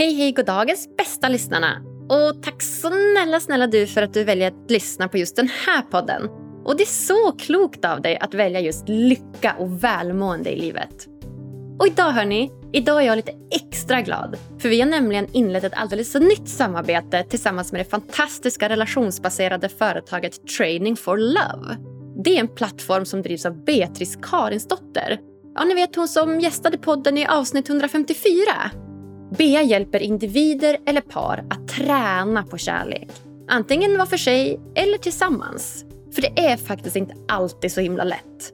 Hej, hej, goddagens bästa lyssnarna! Och tack snälla, snälla du för att du väljer att lyssna på just den här podden. Och det är så klokt av dig att välja just lycka och välmående i livet. Och idag hörni, idag är jag lite extra glad. För vi har nämligen inlett ett alldeles nytt samarbete tillsammans med det fantastiska relationsbaserade företaget Training for Love. Det är en plattform som drivs av Beatrice Karinsdotter. Ja, ni vet hon som gästade podden i avsnitt 154. Bea hjälper individer eller par att träna på kärlek. Antingen var för sig eller tillsammans. För det är faktiskt inte alltid så himla lätt.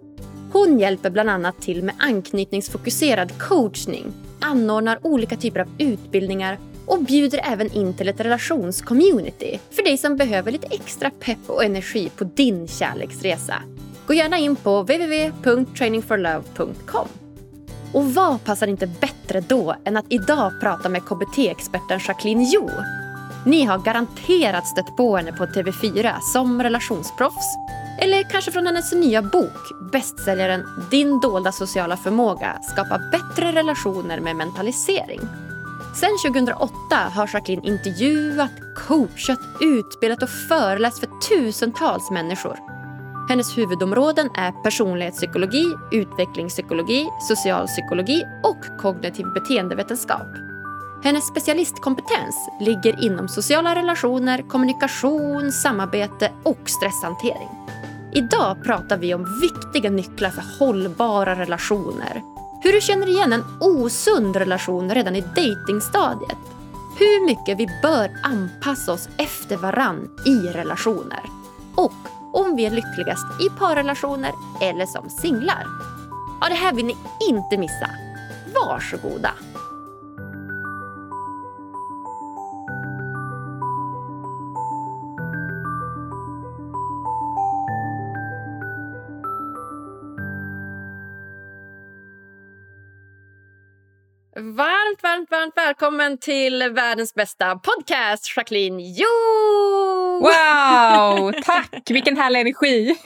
Hon hjälper bland annat till med anknytningsfokuserad coachning, anordnar olika typer av utbildningar och bjuder även in till ett relationscommunity för dig som behöver lite extra pepp och energi på din kärleksresa. Gå gärna in på www.trainingforlove.com. Och vad passar inte bättre då än att idag prata med KBT-experten Jacqueline Jo? Ni har garanterat stött på henne på TV4 som relationsproffs. Eller kanske från hennes nya bok, bästsäljaren Din dolda sociala förmåga skapa bättre relationer med mentalisering. Sen 2008 har Jacqueline intervjuat, coachat, utbildat och föreläst för tusentals människor. Hennes huvudområden är personlighetspsykologi, utvecklingspsykologi, socialpsykologi och kognitiv beteendevetenskap. Hennes specialistkompetens ligger inom sociala relationer, kommunikation, samarbete och stresshantering. Idag pratar vi om viktiga nycklar för hållbara relationer. Hur du känner igen en osund relation redan i datingstadiet. Hur mycket vi bör anpassa oss efter varann i relationer. Och om vi är lyckligast i parrelationer eller som singlar. Ja, det här vill ni inte missa. Varsågoda! Varmt, varmt, varmt välkommen till världens bästa podcast, Jacqueline Jo! Wow, tack! Vilken härlig energi.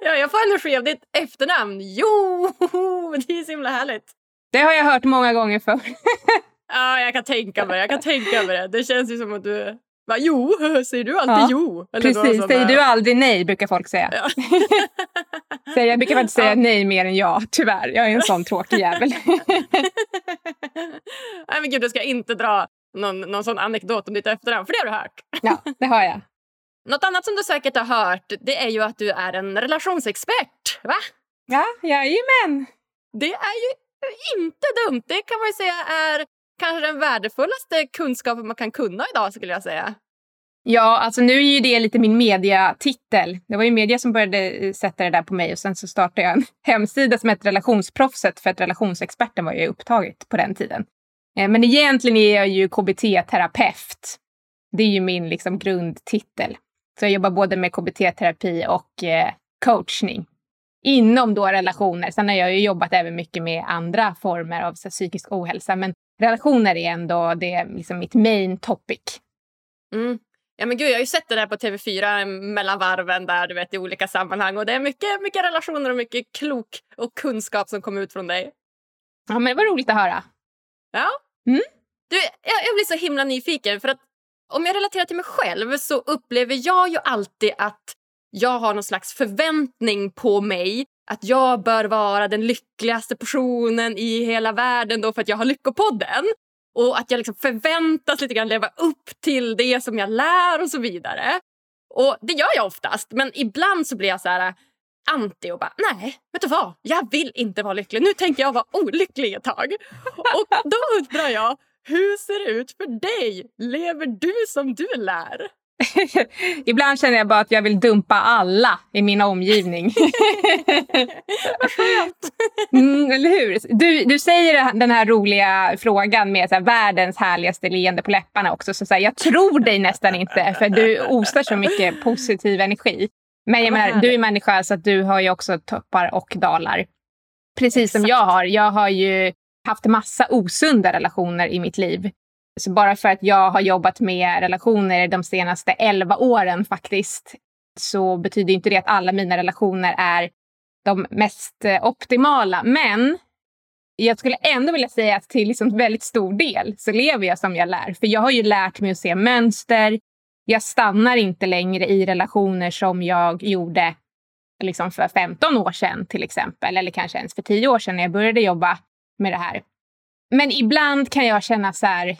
ja, jag får energi av ditt efternamn. Jo! Det är så himla härligt. Det har jag hört många gånger förr. ja, jag kan tänka mig, jag kan tänka mig det. Det känns ju som att du Va, jo, säger du alltid ja, jo? Eller precis, säger du aldrig nej brukar folk säga. Ja. så jag brukar faktiskt säga ja. nej mer än ja, tyvärr. Jag är en sån tråkig jävel. nej men gud, du ska inte dra någon, någon sån anekdot om ditt efternamn, för det har du hört. ja, det har jag. Något annat som du säkert har hört det är ju att du är en relationsexpert, va? Ja, jajamän. Det är ju inte dumt. Det kan man ju säga är kanske den värdefullaste kunskapen man kan kunna idag skulle jag säga. Ja, alltså nu är ju det lite min mediatitel. Det var ju media som började eh, sätta det där på mig och sen så startade jag en hemsida som hette Relationsproffset för att relationsexperten var ju upptaget på den tiden. Eh, men egentligen är jag ju KBT-terapeut. Det är ju min liksom grundtitel. Så jag jobbar både med KBT-terapi och eh, coachning inom då relationer. Sen har jag ju jobbat även mycket med andra former av så, psykisk ohälsa. Men relationer är ändå det, liksom mitt main topic. Mm. Ja, men gud, jag har ju sett det där på TV4 mellan varven där, du vet, i olika sammanhang. Och Det är mycket, mycket relationer och mycket klok och kunskap som kommer ut från dig. Ja, men Det var roligt att höra. Ja. Mm. Du, jag, jag blir så himla nyfiken. för att Om jag relaterar till mig själv så upplever jag ju alltid att jag har någon slags förväntning på mig att jag bör vara den lyckligaste personen i hela världen då för att jag har Lyckopodden. Och att jag liksom förväntas lite grann leva upp till det som jag lär och så vidare. Och Det gör jag oftast, men ibland så blir jag så här äh, anti och bara nej, vet du vad? Jag vill inte vara lycklig. Nu tänker jag vara olycklig ett tag. Och då undrar jag, hur ser det ut för dig? Lever du som du lär? Ibland känner jag bara att jag vill dumpa alla i min omgivning. Vad skönt! mm, eller hur? Du, du säger den här roliga frågan med så här, världens härligaste leende på läpparna också. Så, så här, jag tror dig nästan inte för du osar så mycket positiv energi. Men jag menar, du är människa så att du har ju också toppar och dalar. Precis Exakt. som jag har. Jag har ju haft massa osunda relationer i mitt liv. Så bara för att jag har jobbat med relationer de senaste 11 åren faktiskt, så betyder inte det att alla mina relationer är de mest eh, optimala. Men jag skulle ändå vilja säga att till liksom väldigt stor del så lever jag som jag lär. För jag har ju lärt mig att se mönster. Jag stannar inte längre i relationer som jag gjorde liksom för 15 år sedan till exempel. Eller kanske ens för 10 år sedan när jag började jobba med det här. Men ibland kan jag känna så här,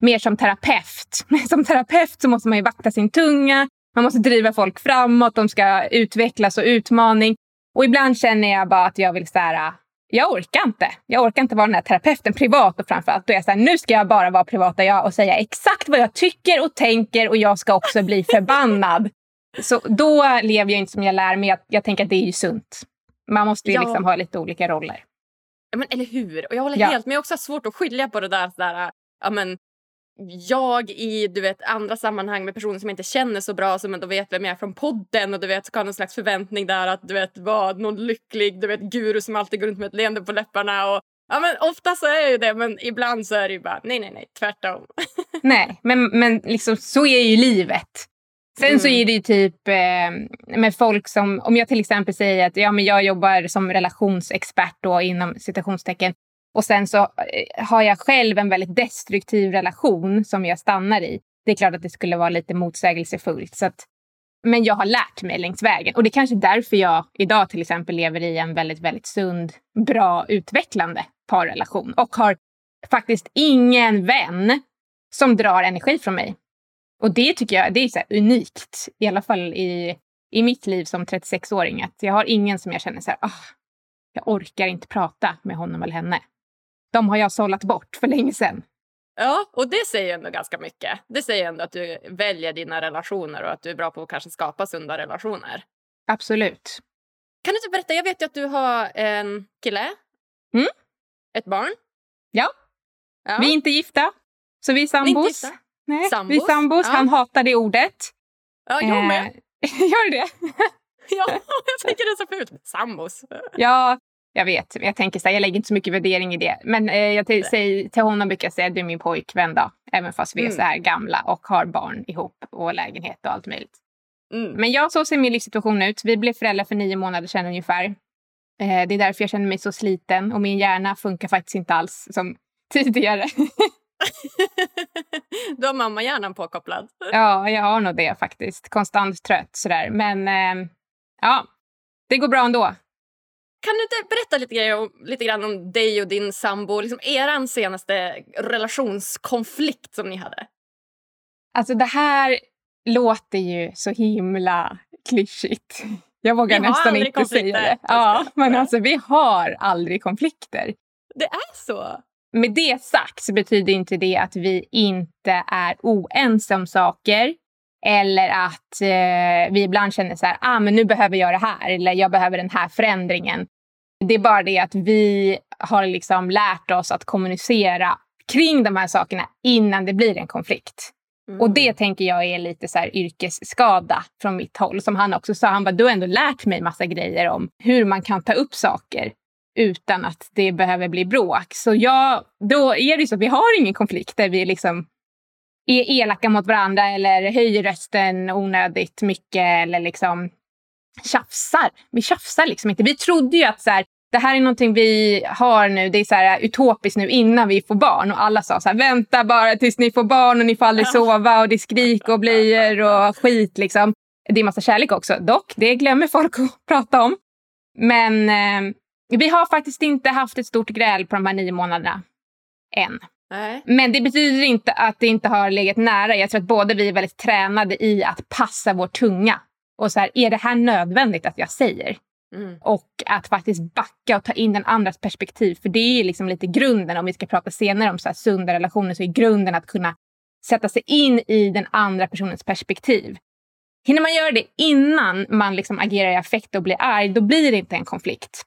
mer som terapeut. Som terapeut så måste man ju vakta sin tunga. Man måste driva folk framåt, de ska utvecklas och utmaning. Och ibland känner jag bara att jag vill så här, jag orkar inte. Jag orkar inte vara den här terapeuten privat och framförallt då är jag så här, nu ska jag bara vara privata jag och säga exakt vad jag tycker och tänker och jag ska också bli förbannad. Så då lever jag inte som jag lär mig. Jag, jag tänker att det är ju sunt. Man måste ju Ja. liksom ha lite olika roller. Ja, men, eller hur? Och jag håller Ja. helt med. Jag har också svårt att skilja på det där. Så där ja, men, jag i du vet, andra sammanhang med personer som jag inte känner så bra som ändå vet vem jag är från podden och du vet, ska ha någon slags förväntning där att du vet, vara någon lycklig du vet, guru som alltid går runt med ett leende på läpparna. Och, ja, men, ofta så är jag ju det, men ibland så är det ju bara nej, nej, nej, tvärtom. Nej, men, men liksom, så är ju livet. Sen så Mm. är det ju typ eh, med folk som, om jag till exempel säger att ja, men jag jobbar som relationsexpert då inom citationstecken och sen så eh, har jag själv en väldigt destruktiv relation som jag stannar i. Det är klart att det skulle vara lite motsägelsefullt. Så att, men jag har lärt mig längs vägen och det är kanske därför jag idag till exempel lever i en väldigt, väldigt sund, bra, utvecklande parrelation och har faktiskt ingen vän som drar energi från mig. Och det tycker jag det är så här unikt, i alla fall i, i mitt liv som 36-åring. Att jag har ingen som jag känner så här, oh, jag orkar inte prata med honom eller henne. De har jag sållat bort för länge sedan. Ja, och det säger ändå ganska mycket. Det säger ändå att du väljer dina relationer och att du är bra på att kanske skapa sunda relationer. Absolut. Kan du inte berätta, jag vet ju att du har en kille. Mm. Ett barn. Ja. Ja. Vi är inte gifta, så vi är är sambos. gifta? Nej, Sambos? Vi är sambos. Ja. Han hatar det ordet. Ja, jag med. Eh, Gör du det? Ja, jag tycker det är så fult. Sambos. Ja, jag vet. Jag tänker så här, jag lägger inte så mycket värdering i det. Men eh, jag till, säger, till honom brukar jag säga du är min pojkvän då. Även fast vi är Mm. så här gamla och har barn ihop och lägenhet och allt möjligt. Mm. Men ja, så ser min livssituation ut. Vi blev föräldrar för nio månader sedan ungefär. Eh, det är därför jag känner mig så sliten och min hjärna funkar faktiskt inte alls som tidigare. du har mammahjärnan påkopplad. ja, jag har nog det faktiskt. Konstant trött sådär. Men eh, ja, det går bra ändå. Kan du inte berätta lite, grann om, lite grann om dig och din sambo? Liksom eran senaste relationskonflikt som ni hade. Alltså det här låter ju så himla klyschigt. Jag vågar Vi nästan inte säga konflikter. det. Ja, men alltså vi har aldrig konflikter. Det är så? Med det sagt så betyder inte det att vi inte är oense om saker. Eller att eh, vi ibland känner så här, ah, men nu behöver jag det här. Eller jag behöver den här förändringen. Det är bara det att vi har liksom lärt oss att kommunicera kring de här sakerna innan det blir en konflikt. Mm. Och det tänker jag är lite så här yrkesskada från mitt håll. Som han också sa, han bara, du har ändå lärt mig massa grejer om hur man kan ta upp saker utan att det behöver bli bråk. Så ja, då är det så att vi har ingen konflikt där vi liksom är elaka mot varandra eller höjer rösten onödigt mycket eller liksom tjafsar. Vi tjafsar liksom inte. Vi trodde ju att så här, det här är någonting vi har nu, det är så här utopiskt nu innan vi får barn. Och alla sa så här, vänta bara tills ni får barn och ni får aldrig sova och det är skrik och blöjor och skit liksom. Det är massa kärlek också, dock. Det glömmer folk att prata om. Men eh, vi har faktiskt inte haft ett stort gräl på de här nio månaderna. Än. Nej. Men det betyder inte att det inte har legat nära. Jag tror att båda vi är väldigt tränade i att passa vår tunga. Och så här, är det här nödvändigt att jag säger? Mm. Och att faktiskt backa och ta in den andras perspektiv. För det är liksom lite grunden, om vi ska prata senare om så sunda relationer, så är grunden att kunna sätta sig in i den andra personens perspektiv. Hinner man göra det innan man liksom agerar i affekt och blir arg, då blir det inte en konflikt.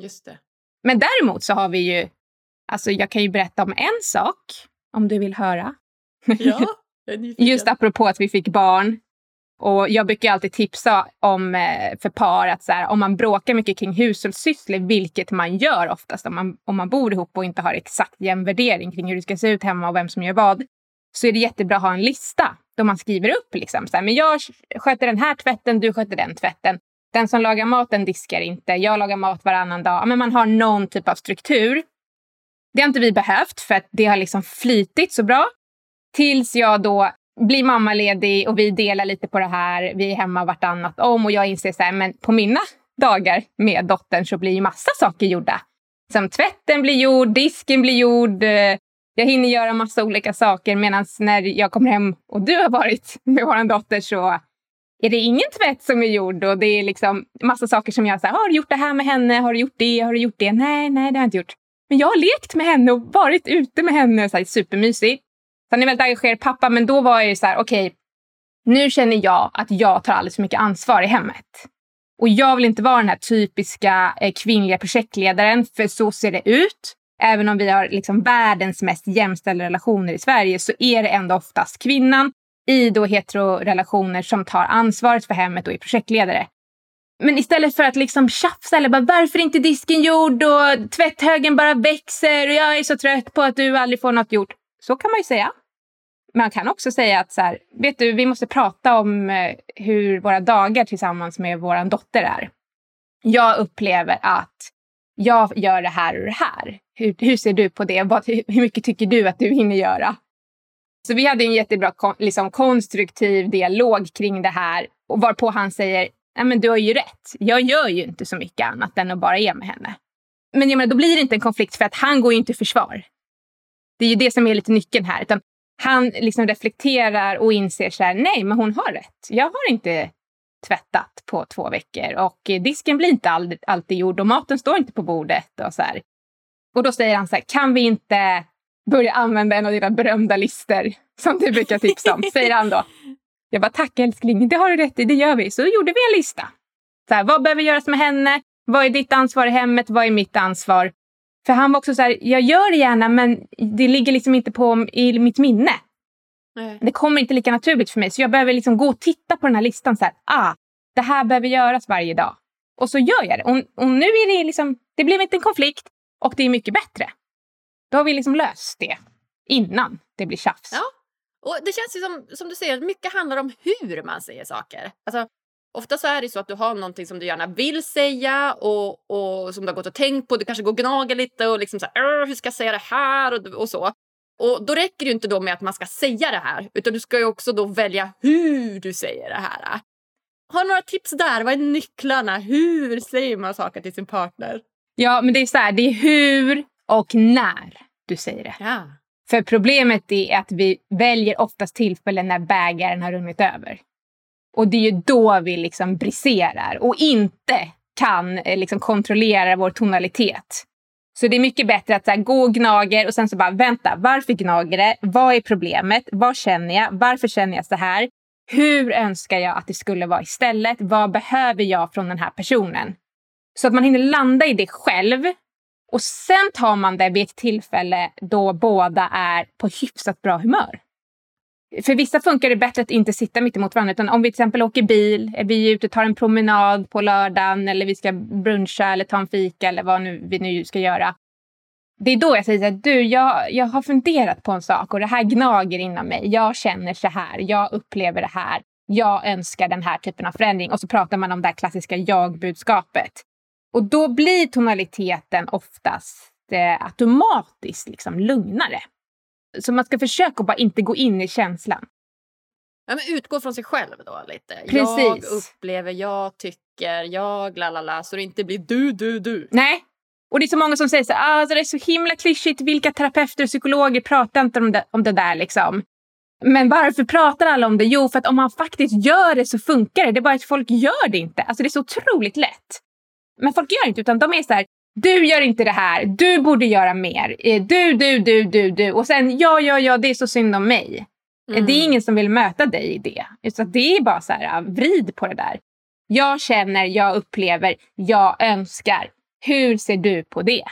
Just det. Men däremot så har vi ju, alltså jag kan ju berätta om en sak, om du vill höra. Ja. Just apropå att vi fick barn. Och jag brukar alltid tipsa om eh, för par att så här, om man bråkar mycket kring hushållssysslor, vilket man gör oftast om man, om man bor ihop och inte har exakt jämn värdering kring hur det ska se ut hemma och vem som gör vad, så är det jättebra att ha en lista då man skriver upp liksom, så här, men jag sköter den här tvätten, du sköter den tvätten. Den som lagar maten diskar inte, jag lagar mat varannan dag. Men man har någon typ av struktur det har inte vi behövt för att det har liksom flytit så bra. Tills jag då blir mammaledig och vi delar lite på det här. Vi är hemma vartannat om och jag inser så här, men på mina dagar med dottern så blir ju massa saker gjorda. Som tvätten blir gjord, disken blir gjord, eh, jag hinner göra massa olika saker medan när jag kommer hem och du har varit med vår dotter så är det ingen tvätt som är gjord och det är liksom massa saker som jag säger, ah, har du gjort det här med henne, har du gjort det, har du gjort det? Nej, nej, det har jag inte gjort. Men jag har lekt med henne och varit ute med henne, så här, supermysig. Han är väldigt engagerad pappa, men då var jag ju så här, okej, okay, nu känner jag att jag tar alldeles för mycket ansvar i hemmet. Och jag vill inte vara den här typiska eh, kvinnliga projektledaren, för så ser det ut. Även om vi har liksom världens mest jämställda relationer i Sverige så är det ändå oftast kvinnan i då heterorelationer som tar ansvaret för hemmet och är projektledare. Men istället för att liksom tjafsa eller bara varför är inte disken gjord och tvätthögen bara växer och jag är så trött på att du aldrig får något gjort. Så kan man ju säga. Man kan också säga att så här, vet du, vi måste prata om eh, hur våra dagar tillsammans med vår dotter är. Jag upplever att jag gör det här och det här. Hur, hur ser du på det? hur mycket tycker du att du hinner göra? Så vi hade en jättebra liksom, konstruktiv dialog kring det här och varpå han säger Nej, men du har ju rätt. Jag gör ju inte så mycket annat än att bara är med henne. Men jag menar, då blir det inte en konflikt för att han går ju inte i försvar. Det är ju det som är lite nyckeln här. Utan han liksom reflekterar och inser så här, nej men hon har rätt. Jag har inte tvättat på två veckor och disken blir inte all, alltid gjord och maten står inte på bordet. Och, så här. och då säger han så här, kan vi inte börja använda en av dina berömda lister som du brukar tipsa om, säger han då. Jag bara, tack älskling, det har du rätt i, det gör vi. Så då gjorde vi en lista. Så här, vad behöver göras med henne? Vad är ditt ansvar i hemmet? Vad är mitt ansvar? För han var också så här, jag gör det gärna men det ligger liksom inte på i mitt minne. Nej. Det kommer inte lika naturligt för mig. Så jag behöver liksom gå och titta på den här listan. Så här, ah, det här behöver göras varje dag. Och så gör jag det. Och, och nu är det liksom, det blev inte en konflikt och det är mycket bättre. Då har vi liksom löst det innan det blir tjafs. Ja. Och det känns ju som, som du säger, mycket handlar om hur man säger saker. Alltså, ofta så är det så att du har någonting som du gärna vill säga och, och som du har gått och tänkt på. Du kanske går och gnager lite och liksom så här, hur ska jag säga det här och, och så. Och då räcker det inte då med att man ska säga det här utan du ska ju också då välja hur du säger det här. Har du några tips där? Vad är nycklarna? Hur säger man saker till sin partner? Ja, men det är så här, det är hur och när du säger det. Ja. För problemet är att vi väljer oftast tillfällen när bägaren har runnit över. Och det är ju då vi liksom briserar och inte kan eh, liksom kontrollera vår tonalitet. Så det är mycket bättre att så här, gå och gnager och sen så bara vänta, varför gnager det? Vad är problemet? Vad känner jag? Varför känner jag så här? Hur önskar jag att det skulle vara istället? Vad behöver jag från den här personen? Så att man hinner landa i det själv och sen tar man det vid ett tillfälle då båda är på hyfsat bra humör. För vissa funkar det bättre att inte sitta mitt emot varandra. Utan om vi till exempel åker bil, är vi ute och tar en promenad på lördagen eller vi ska bruncha eller ta en fika eller vad nu, vi nu ska göra. Det är då jag säger att du, jag, jag har funderat på en sak och det här gnager inom mig. Jag känner så här, jag upplever det här. Jag önskar den här typen av förändring. Och så pratar man om det här klassiska jag-budskapet. Och då blir tonaliteten oftast eh, automatiskt liksom lugnare. Så man ska försöka bara inte gå in i känslan. Ja, men utgå från sig själv då lite. Precis. Jag upplever, jag tycker, jag la la la. Så det inte blir du, du, du. Nej. Och det är så många som säger så ah, alltså det är så himla klyschigt. Vilka terapeuter och psykologer pratar inte om det, om det där liksom. Men varför pratar alla om det? Jo, för att om man faktiskt gör det så funkar det. Det är bara att folk gör det inte. Alltså det är så otroligt lätt. Men folk gör inte utan de är så här, du gör inte det här, du borde göra mer. Eh, du, du, du, du, du. Och sen ja, ja, ja, det är så synd om mig. Mm. Det är ingen som vill möta dig i det. Så det är bara så här, vrid på det där. Jag känner, jag upplever, jag önskar. Hur ser du på det?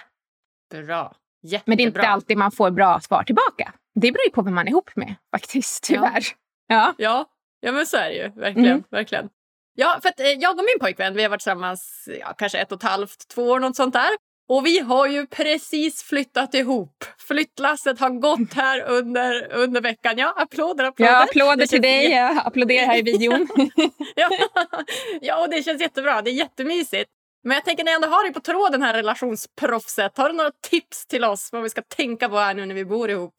Bra. Jättebra. Men det är inte alltid man får bra svar tillbaka. Det beror ju på vem man är ihop med faktiskt, tyvärr. Ja, ja. ja men så är det ju. Verkligen. Mm. verkligen. Ja, för att eh, jag och min pojkvän vi har varit tillsammans ja, kanske ett och ett halvt, två år, något sånt där. Och vi har ju precis flyttat ihop. Flyttlasset har gått här under, under veckan. Ja, applåder, applåder. Ja, applåder till dig. Jag applåderar här i videon. ja. ja, och det känns jättebra. Det är jättemysigt. Men jag tänker när jag ändå har dig på tråden här relationsproffset, har du några tips till oss vad vi ska tänka på här nu när vi bor ihop?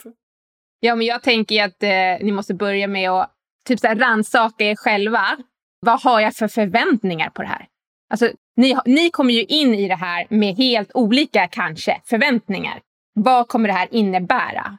Ja, men jag tänker att eh, ni måste börja med att typ så här, rannsaka er själva. Vad har jag för förväntningar på det här? Alltså, ni, ni kommer ju in i det här med helt olika kanske förväntningar. Vad kommer det här innebära?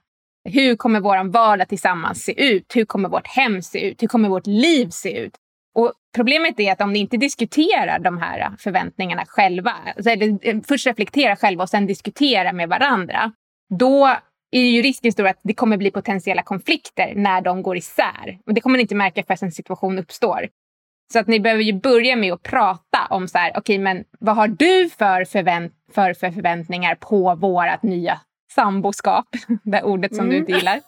Hur kommer vår vardag tillsammans se ut? Hur kommer vårt hem se ut? Hur kommer vårt liv se ut? Och Problemet är att om ni inte diskuterar de här förväntningarna själva, alltså, eh, först reflektera själva och sen diskutera med varandra, då är ju risken stor att det kommer bli potentiella konflikter när de går isär. Och det kommer ni inte märka förrän en situation uppstår. Så att ni behöver ju börja med att prata om så här, okej okay, men vad har du för, förvänt för, för förväntningar på vårt nya samboskap? Det ordet som mm. du inte gillar.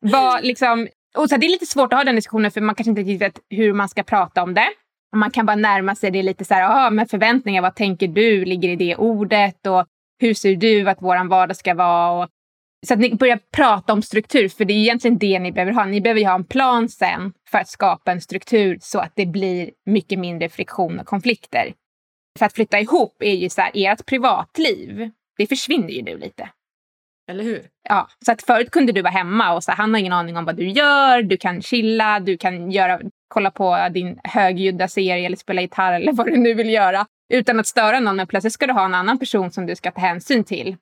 vad, liksom, och så här, det är lite svårt att ha den diskussionen för man kanske inte riktigt vet hur man ska prata om det. Man kan bara närma sig det lite så här, ah, men förväntningar, vad tänker du ligger i det ordet? Och hur ser du att vår vardag ska vara? Och, så att ni börjar prata om struktur, för det är egentligen det ni behöver ha. Ni behöver ha en plan sen för att skapa en struktur så att det blir mycket mindre friktion och konflikter. För att flytta ihop är ju så här, ert privatliv, det försvinner ju nu lite. Eller hur? Ja, så att förut kunde du vara hemma och så han har ingen aning om vad du gör. Du kan chilla, du kan göra, kolla på din högljudda serie eller spela gitarr eller vad du nu vill göra utan att störa någon. Men plötsligt ska du ha en annan person som du ska ta hänsyn till.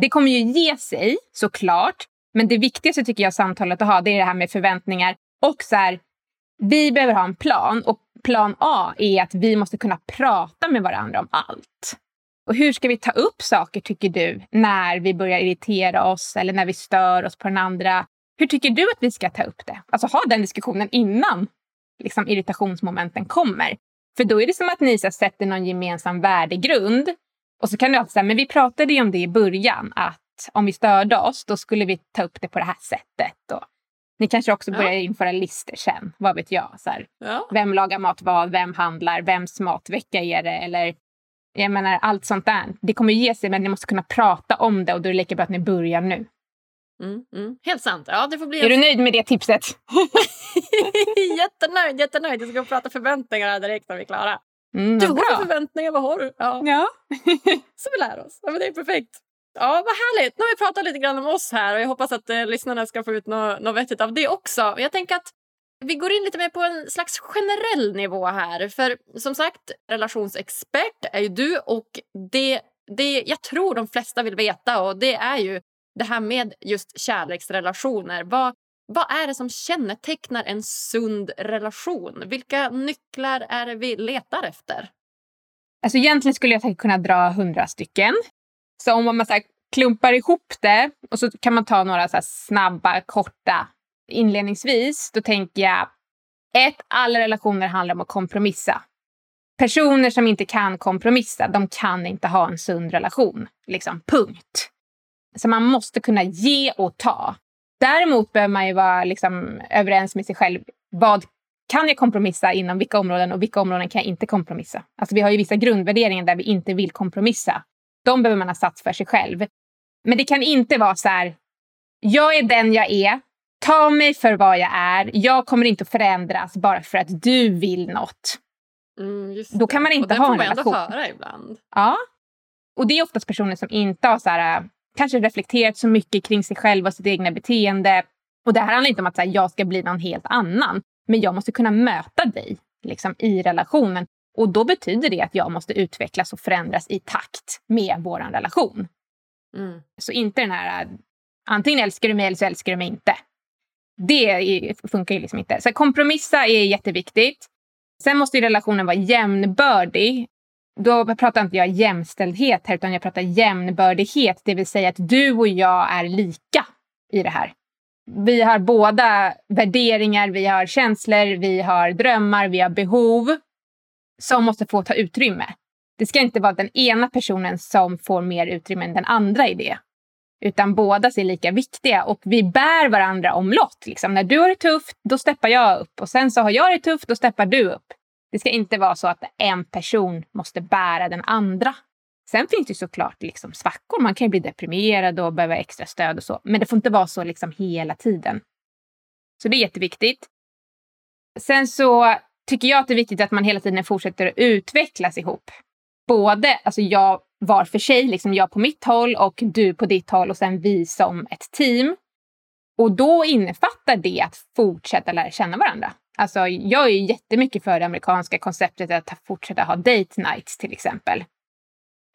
Det kommer ju ge sig såklart. Men det viktigaste tycker jag samtalet att ha det är det här med förväntningar. Och så här, vi behöver ha en plan och plan A är att vi måste kunna prata med varandra om allt. Och hur ska vi ta upp saker, tycker du, när vi börjar irritera oss eller när vi stör oss på den andra? Hur tycker du att vi ska ta upp det? Alltså ha den diskussionen innan liksom, irritationsmomenten kommer. För då är det som att ni så, sätter någon gemensam värdegrund. Och så kan du alltid säga, men vi pratade ju om det i början, att om vi störde oss, då skulle vi ta upp det på det här sättet. Och ni kanske också börjar ja. införa listor sen, vad vet jag. Så ja. Vem lagar mat vad, vem handlar, vems matvecka är det? Eller jag menar, allt sånt där. Det kommer ge sig, men ni måste kunna prata om det och då är det lika bra att ni börjar nu. Mm, mm. Helt sant. Ja, det får bli är en... du nöjd med det tipset? jättenöjd, jättenöjd. Jag ska prata förväntningar direkt när vi är klara. Mm, du har förväntningar, vad har du? Ja. ja. Så vi lär oss. Ja, men det är perfekt. Ja, vad härligt. Nu har vi pratat lite grann om oss här och jag hoppas att eh, lyssnarna ska få ut något, något vettigt av det också. Jag tänker att vi går in lite mer på en slags generell nivå här. För som sagt, relationsexpert är ju du och det, det jag tror de flesta vill veta och det är ju det här med just kärleksrelationer. Vad, vad är det som kännetecknar en sund relation? Vilka nycklar är det vi letar efter? Alltså egentligen skulle jag kunna dra hundra stycken. Så om man så klumpar ihop det och så kan man ta några så snabba, korta inledningsvis, då tänker jag ett, alla relationer handlar om att kompromissa. Personer som inte kan kompromissa, de kan inte ha en sund relation. Liksom, punkt. Så man måste kunna ge och ta. Däremot behöver man ju vara liksom, överens med sig själv. Vad kan jag kompromissa inom vilka områden och vilka områden kan jag inte kompromissa? Alltså vi har ju vissa grundvärderingar där vi inte vill kompromissa. De behöver man ha satt för sig själv. Men det kan inte vara så här, jag är den jag är, Ta mig för vad jag är. Jag kommer inte att förändras bara för att du vill något. Mm, Då kan man inte ha en relation. får man ändå höra ibland. Ja. Och det är oftast personer som inte har så här, kanske reflekterat så mycket kring sig själva och sitt egna beteende. Och det här handlar inte om att här, jag ska bli någon helt annan. Men jag måste kunna möta dig liksom, i relationen. Och då betyder det att jag måste utvecklas och förändras i takt med vår relation. Mm. Så inte den här, antingen älskar du mig eller så älskar du mig inte. Det funkar ju liksom inte. Så kompromissa är jätteviktigt. Sen måste ju relationen vara jämnbördig. Då pratar inte jag jämställdhet här, utan jag pratar jämnbördighet. Det vill säga att du och jag är lika i det här. Vi har båda värderingar, vi har känslor, vi har drömmar, vi har behov som måste få ta utrymme. Det ska inte vara den ena personen som får mer utrymme än den andra i det. Utan båda är lika viktiga och vi bär varandra omlott. Liksom. När du har det tufft, då steppar jag upp. Och sen så har jag det tufft, då steppar du upp. Det ska inte vara så att en person måste bära den andra. Sen finns det såklart liksom svackor. Man kan ju bli deprimerad och behöva extra stöd och så. Men det får inte vara så liksom hela tiden. Så det är jätteviktigt. Sen så tycker jag att det är viktigt att man hela tiden fortsätter att utvecklas ihop. Både alltså jag var för sig, liksom jag på mitt håll och du på ditt håll och sen vi som ett team. Och då innefattar det att fortsätta lära känna varandra. Alltså, jag är jättemycket för det amerikanska konceptet att fortsätta ha date nights till exempel.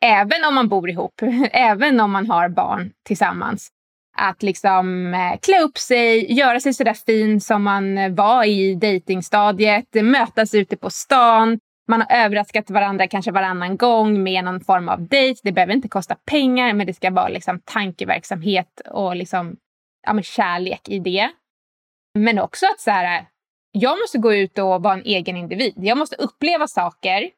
Även om man bor ihop, även om man har barn tillsammans. Att liksom eh, klä upp sig, göra sig sådär fin som man eh, var i datingstadiet, mötas ute på stan. Man har överraskat varandra kanske varannan gång med någon form av dejt. Det behöver inte kosta pengar, men det ska vara liksom tankeverksamhet och liksom, ja, men kärlek i det. Men också att så här, jag måste gå ut och vara en egen individ. Jag måste uppleva saker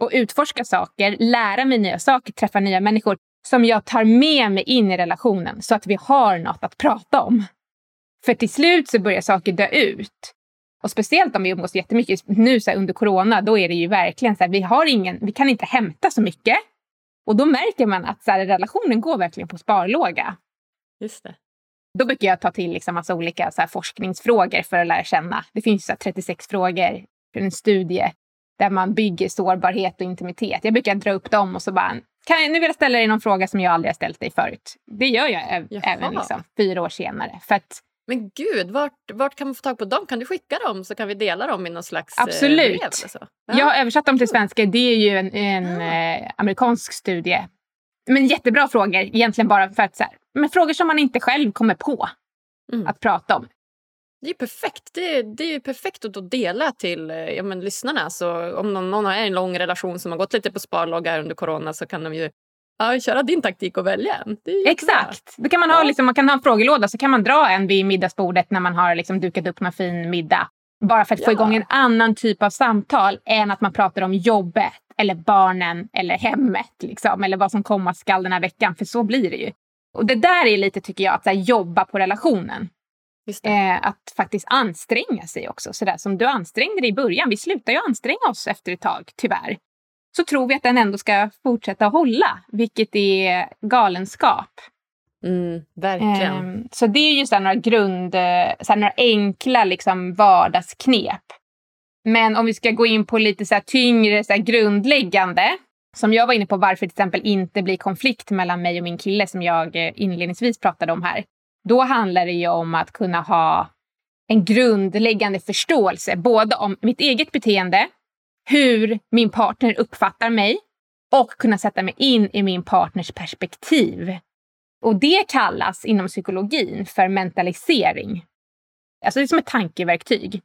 och utforska saker, lära mig nya saker, träffa nya människor som jag tar med mig in i relationen så att vi har något att prata om. För till slut så börjar saker dö ut. Och speciellt om vi umgås jättemycket nu så här, under corona, då är det ju verkligen så här, vi har ingen, vi kan inte hämta så mycket. Och då märker man att så här, relationen går verkligen på sparlåga. Just det. Då brukar jag ta till liksom massa olika så forskningsfrågor för att lära känna. Det finns så här, 36 frågor för en studie där man bygger sårbarhet och intimitet. Jag brukar dra upp dem och så bara, kan jag, nu vill jag ställa dig någon fråga som jag aldrig har ställt dig förut. Det gör jag Jaha. även liksom, fyra år senare. För att, men gud, vart, vart kan man få tag på dem? Kan du skicka dem så kan vi dela dem i någon slags eh, Absolut. brev? Så? Ja. Jag har översatt dem till svenska. Det är ju en, en ja. eh, amerikansk studie. Men jättebra frågor, egentligen bara för att så här, men frågor som man inte själv kommer på mm. att prata om. Det är perfekt. Det är, det är perfekt att dela till eh, ja, men, lyssnarna. Så om någon, någon har en lång relation som har gått lite på sparlogga under corona så kan de ju ja, köra din taktik och välja en. Exakt. Då kan man, ha, liksom, man kan ha en frågelåda så kan man dra en vid middagsbordet när man har liksom, dukat upp någon fin middag. Bara för att ja. få igång en annan typ av samtal än att man pratar om jobbet eller barnen eller hemmet. Liksom, eller vad som komma skall den här veckan. För så blir det ju. Och det där är lite, tycker jag, att här, jobba på relationen. Eh, att faktiskt anstränga sig också. Sådär som du ansträngde dig i början. Vi slutar ju anstränga oss efter ett tag, tyvärr. Så tror vi att den ändå ska fortsätta hålla, vilket är galenskap. Mm, verkligen. Eh, så det är ju så några grund, så några enkla liksom vardagsknep. Men om vi ska gå in på lite så tyngre så grundläggande, som jag var inne på varför till exempel inte blir konflikt mellan mig och min kille som jag eh, inledningsvis pratade om här. Då handlar det ju om att kunna ha en grundläggande förståelse både om mitt eget beteende, hur min partner uppfattar mig och kunna sätta mig in i min partners perspektiv. Och det kallas inom psykologin för mentalisering. Alltså det är som ett tankeverktyg.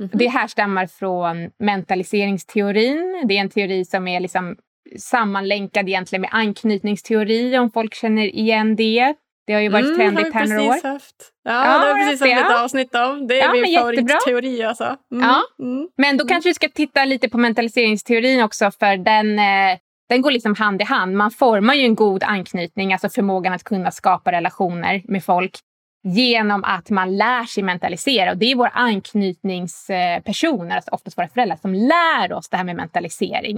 Mm -hmm. Det härstammar från mentaliseringsteorin. Det är en teori som är liksom sammanlänkad egentligen med anknytningsteori om folk känner igen det. Det har ju varit mm, trendigt här några år. Haft. Ja, ja, det har vi precis haft ett avsnitt om. Det är ja, min favoritteori. Alltså. Mm, ja. Mm. Men då kanske vi ska titta lite på mentaliseringsteorin också för den, eh, den går liksom hand i hand. Man formar ju en god anknytning, alltså förmågan att kunna skapa relationer med folk genom att man lär sig mentalisera. Och det är våra anknytningspersoner, alltså oftast våra föräldrar, som lär oss det här med mentalisering.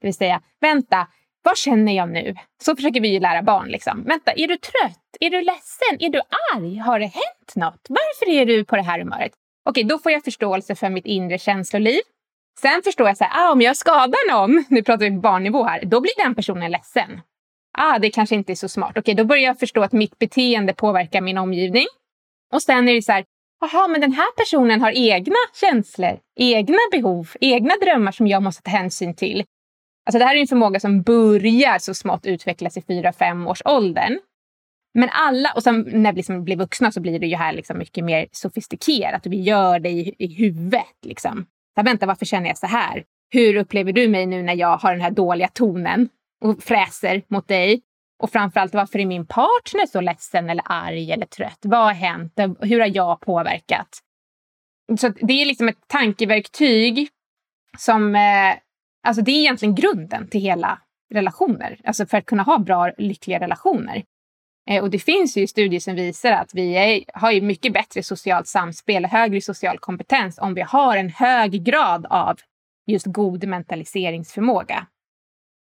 Det vill säga, vänta, vad känner jag nu? Så försöker vi ju lära barn. Liksom. Vänta, är du trött? Är du ledsen? Är du arg? Har det hänt något? Varför är du på det här humöret? Okej, då får jag förståelse för mitt inre känsloliv. Sen förstår jag så här, ah, om jag skadar någon, nu pratar vi på barnnivå här, då blir den personen ledsen. Ah, det kanske inte är så smart. Okej, då börjar jag förstå att mitt beteende påverkar min omgivning. Och sen är det så här, jaha, men den här personen har egna känslor, egna behov, egna drömmar som jag måste ta hänsyn till. Alltså det här är en förmåga som börjar så smått utvecklas i 4-5 års åldern. Men alla, och sen när vi liksom blir vuxna så blir det ju här liksom mycket mer sofistikerat och vi gör det i, i huvudet. Liksom. Så vänta, varför känner jag så här? Hur upplever du mig nu när jag har den här dåliga tonen och fräser mot dig? Och framförallt, varför är min partner så ledsen eller arg eller trött? Vad har hänt? Hur har jag påverkat? Så det är liksom ett tankeverktyg som eh, Alltså det är egentligen grunden till hela relationer, alltså för att kunna ha bra, lyckliga relationer. Eh, och det finns ju studier som visar att vi är, har ju mycket bättre socialt samspel, högre social kompetens om vi har en hög grad av just god mentaliseringsförmåga.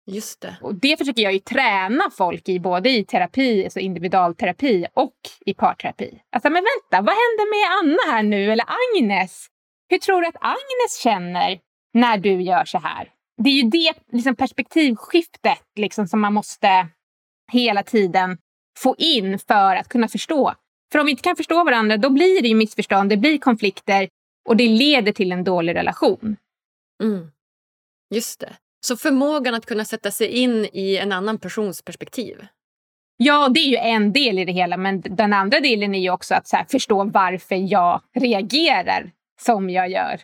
Just det. Och det försöker jag ju träna folk i, både i terapi, alltså individualterapi och i parterapi. Alltså, men vänta, vad hände med Anna här nu, eller Agnes? hur tror du att Agnes känner när du gör så här? Det är ju det liksom, perspektivskiftet liksom, som man måste hela tiden få in för att kunna förstå. För om vi inte kan förstå varandra då blir det ju missförstånd, det blir konflikter och det leder till en dålig relation. Mm. Just det. Så förmågan att kunna sätta sig in i en annan persons perspektiv. Ja, det är ju en del i det hela, men den andra delen är ju också att här, förstå varför jag reagerar som jag gör.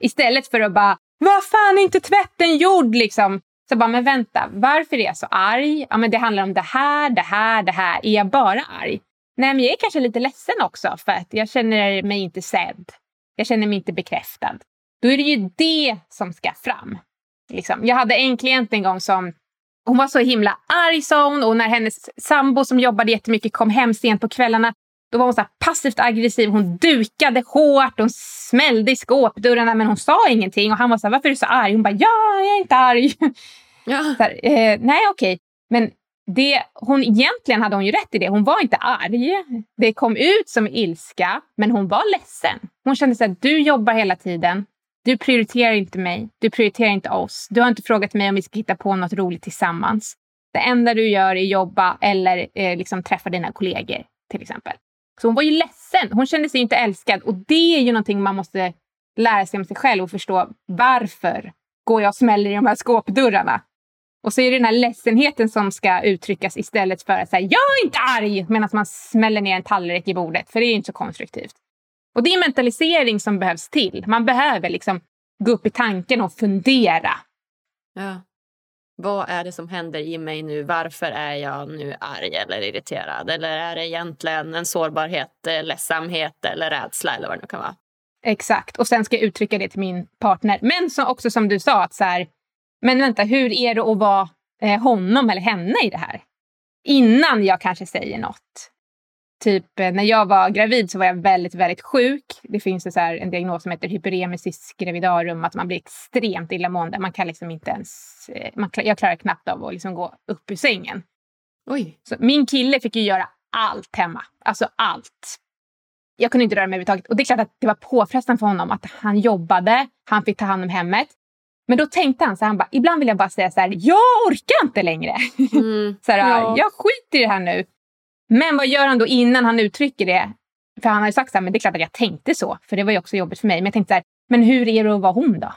Istället för att bara, vad fan är inte tvätten gjord liksom? Så bara, men vänta, varför är jag så arg? Ja, men det handlar om det här, det här, det här. Är jag bara arg? Nej, men jag är kanske lite ledsen också för att jag känner mig inte sedd. Jag känner mig inte bekräftad. Då är det ju det som ska fram. Liksom. Jag hade en klient en gång som hon var så himla arg sa hon och när hennes sambo som jobbade jättemycket kom hem sent på kvällarna då var hon så passivt aggressiv. Hon dukade hårt, hon smällde i skåpdörrarna men hon sa ingenting. Och han var så här, varför är du så arg? Hon bara, ja, jag är inte arg. Ja. Här, eh, nej, okej. Men det, hon, egentligen hade hon ju rätt i det. Hon var inte arg. Det kom ut som ilska, men hon var ledsen. Hon kände så här, du jobbar hela tiden. Du prioriterar inte mig. Du prioriterar inte oss. Du har inte frågat mig om vi ska hitta på något roligt tillsammans. Det enda du gör är jobba eller eh, liksom träffa dina kollegor till exempel. Så hon var ju ledsen. Hon kände sig inte älskad och det är ju någonting man måste lära sig om sig själv och förstå. Varför går jag och smäller i de här skåpdörrarna? Och så är det den här ledsenheten som ska uttryckas istället för att säga jag är inte arg medan man smäller ner en tallrik i bordet, för det är inte så konstruktivt. Och det är mentalisering som behövs till. Man behöver liksom gå upp i tanken och fundera. Ja. Vad är det som händer i mig nu? Varför är jag nu arg eller irriterad? Eller är det egentligen en sårbarhet, eh, ledsamhet eller rädsla eller vad det nu kan vara? Exakt. Och sen ska jag uttrycka det till min partner. Men så också som du sa, att så här, men vänta, hur är det att vara eh, honom eller henne i det här? Innan jag kanske säger något. Typ eh, när jag var gravid så var jag väldigt, väldigt sjuk. Det finns så här, en diagnos som heter hyperemesis gravidarum, att man blir extremt illamående. Man kan liksom inte ens, eh, man, jag klarar knappt av att liksom gå upp ur sängen. Oj. Så min kille fick ju göra allt hemma. Alltså allt. Jag kunde inte röra mig överhuvudtaget. Och det är klart att det var påfrestande för honom att han jobbade, han fick ta hand om hemmet. Men då tänkte han så han bara, ibland vill jag bara säga så här, jag orkar inte längre. Mm, så här, ja. Jag skiter i det här nu. Men vad gör han då innan han uttrycker det? För han har ju sagt så här, men det är klart att jag tänkte så, för det var ju också jobbigt för mig. Men jag tänkte så här, men hur är det att vara hon då?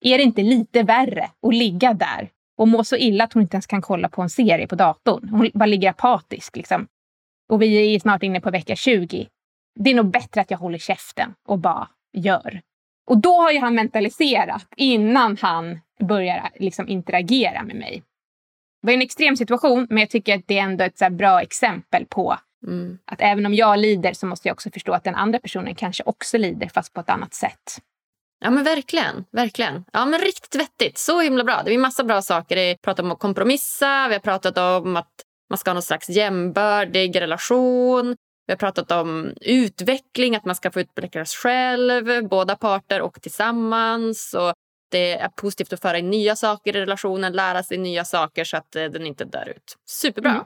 Är det inte lite värre att ligga där och må så illa att hon inte ens kan kolla på en serie på datorn? Hon bara ligger apatisk liksom. Och vi är snart inne på vecka 20. Det är nog bättre att jag håller käften och bara gör. Och då har ju han mentaliserat innan han börjar liksom interagera med mig. Var en extrem situation, men jag tycker att det är ändå ett så bra exempel på mm. att även om jag lider så måste jag också förstå att den andra personen kanske också lider, fast på ett annat sätt. Ja men verkligen. verkligen. Ja men Riktigt vettigt. Så himla bra. Det är massa bra saker. Vi har pratat om att kompromissa, vi har pratat om att man ska ha någon slags jämbördig relation. Vi har pratat om utveckling, att man ska få utvecklas själv, båda parter och tillsammans. Och det är positivt att föra in nya saker i relationen, lära sig nya saker så att eh, den inte dör ut. Superbra. Mm.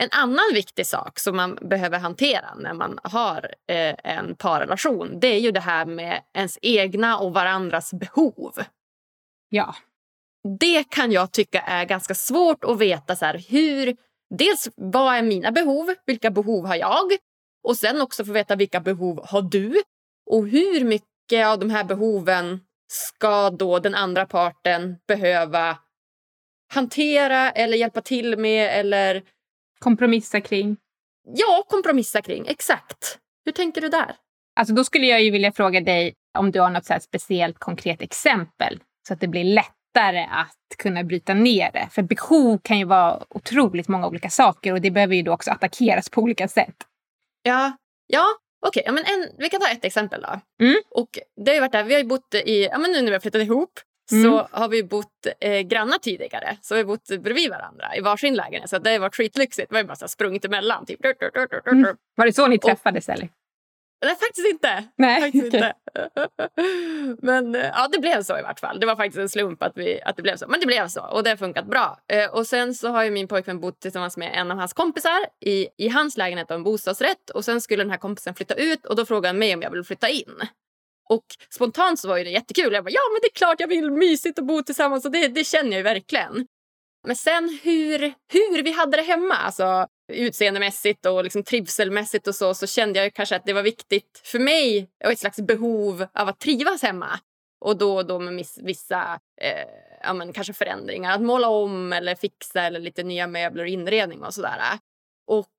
En annan viktig sak som man behöver hantera när man har eh, en parrelation det är ju det här med ens egna och varandras behov. Ja. Det kan jag tycka är ganska svårt att veta så här, hur Dels vad är mina behov? Vilka behov har jag? Och sen också få veta vilka behov har du? Och hur mycket av de här behoven ska då den andra parten behöva hantera eller hjälpa till med eller... Kompromissa kring? Ja, kompromissa kring. Exakt. Hur tänker du där? Alltså då skulle jag ju vilja fråga dig om du har något så speciellt konkret exempel så att det blir lätt lättare att kunna bryta ner det. För behov kan ju vara otroligt många olika saker och det behöver ju då också attackeras på olika sätt. Ja, ja okej. Okay. Ja, vi kan ta ett exempel då. Mm. Och det har varit där, vi har bott i, ja, men nu när vi har flyttat ihop mm. så har vi bott eh, grannar tidigare. Så vi har bott bredvid varandra i varsin lägenhet. Så det har varit skitlyxigt. Vi har bara sprungit emellan. Typ. Mm. Var det så ni träffades? Och, eller? Nej, faktiskt inte. Nej, faktiskt inte. Men eh, ja, det blev så i vart fall. Det var faktiskt en slump att, vi, att det blev så. Men det blev så och det har funkat bra. Eh, och sen så har min pojkvän bott tillsammans med en av hans kompisar i, i hans lägenhet en bostadsrätt. Och sen skulle den här kompisen flytta ut och då frågade han mig om jag ville flytta in. Och spontant så var det jättekul. Jag bara, ja men det är klart jag vill mysigt och bo tillsammans och det, det känner jag verkligen. Men sen hur, hur vi hade det hemma, alltså utseendemässigt och liksom trivselmässigt och så, så kände jag kanske att det var viktigt för mig och ett slags behov av att trivas hemma. Och då och då med vissa eh, ja, men kanske förändringar. Att måla om eller fixa eller lite nya möbler och inredning och sådär. Och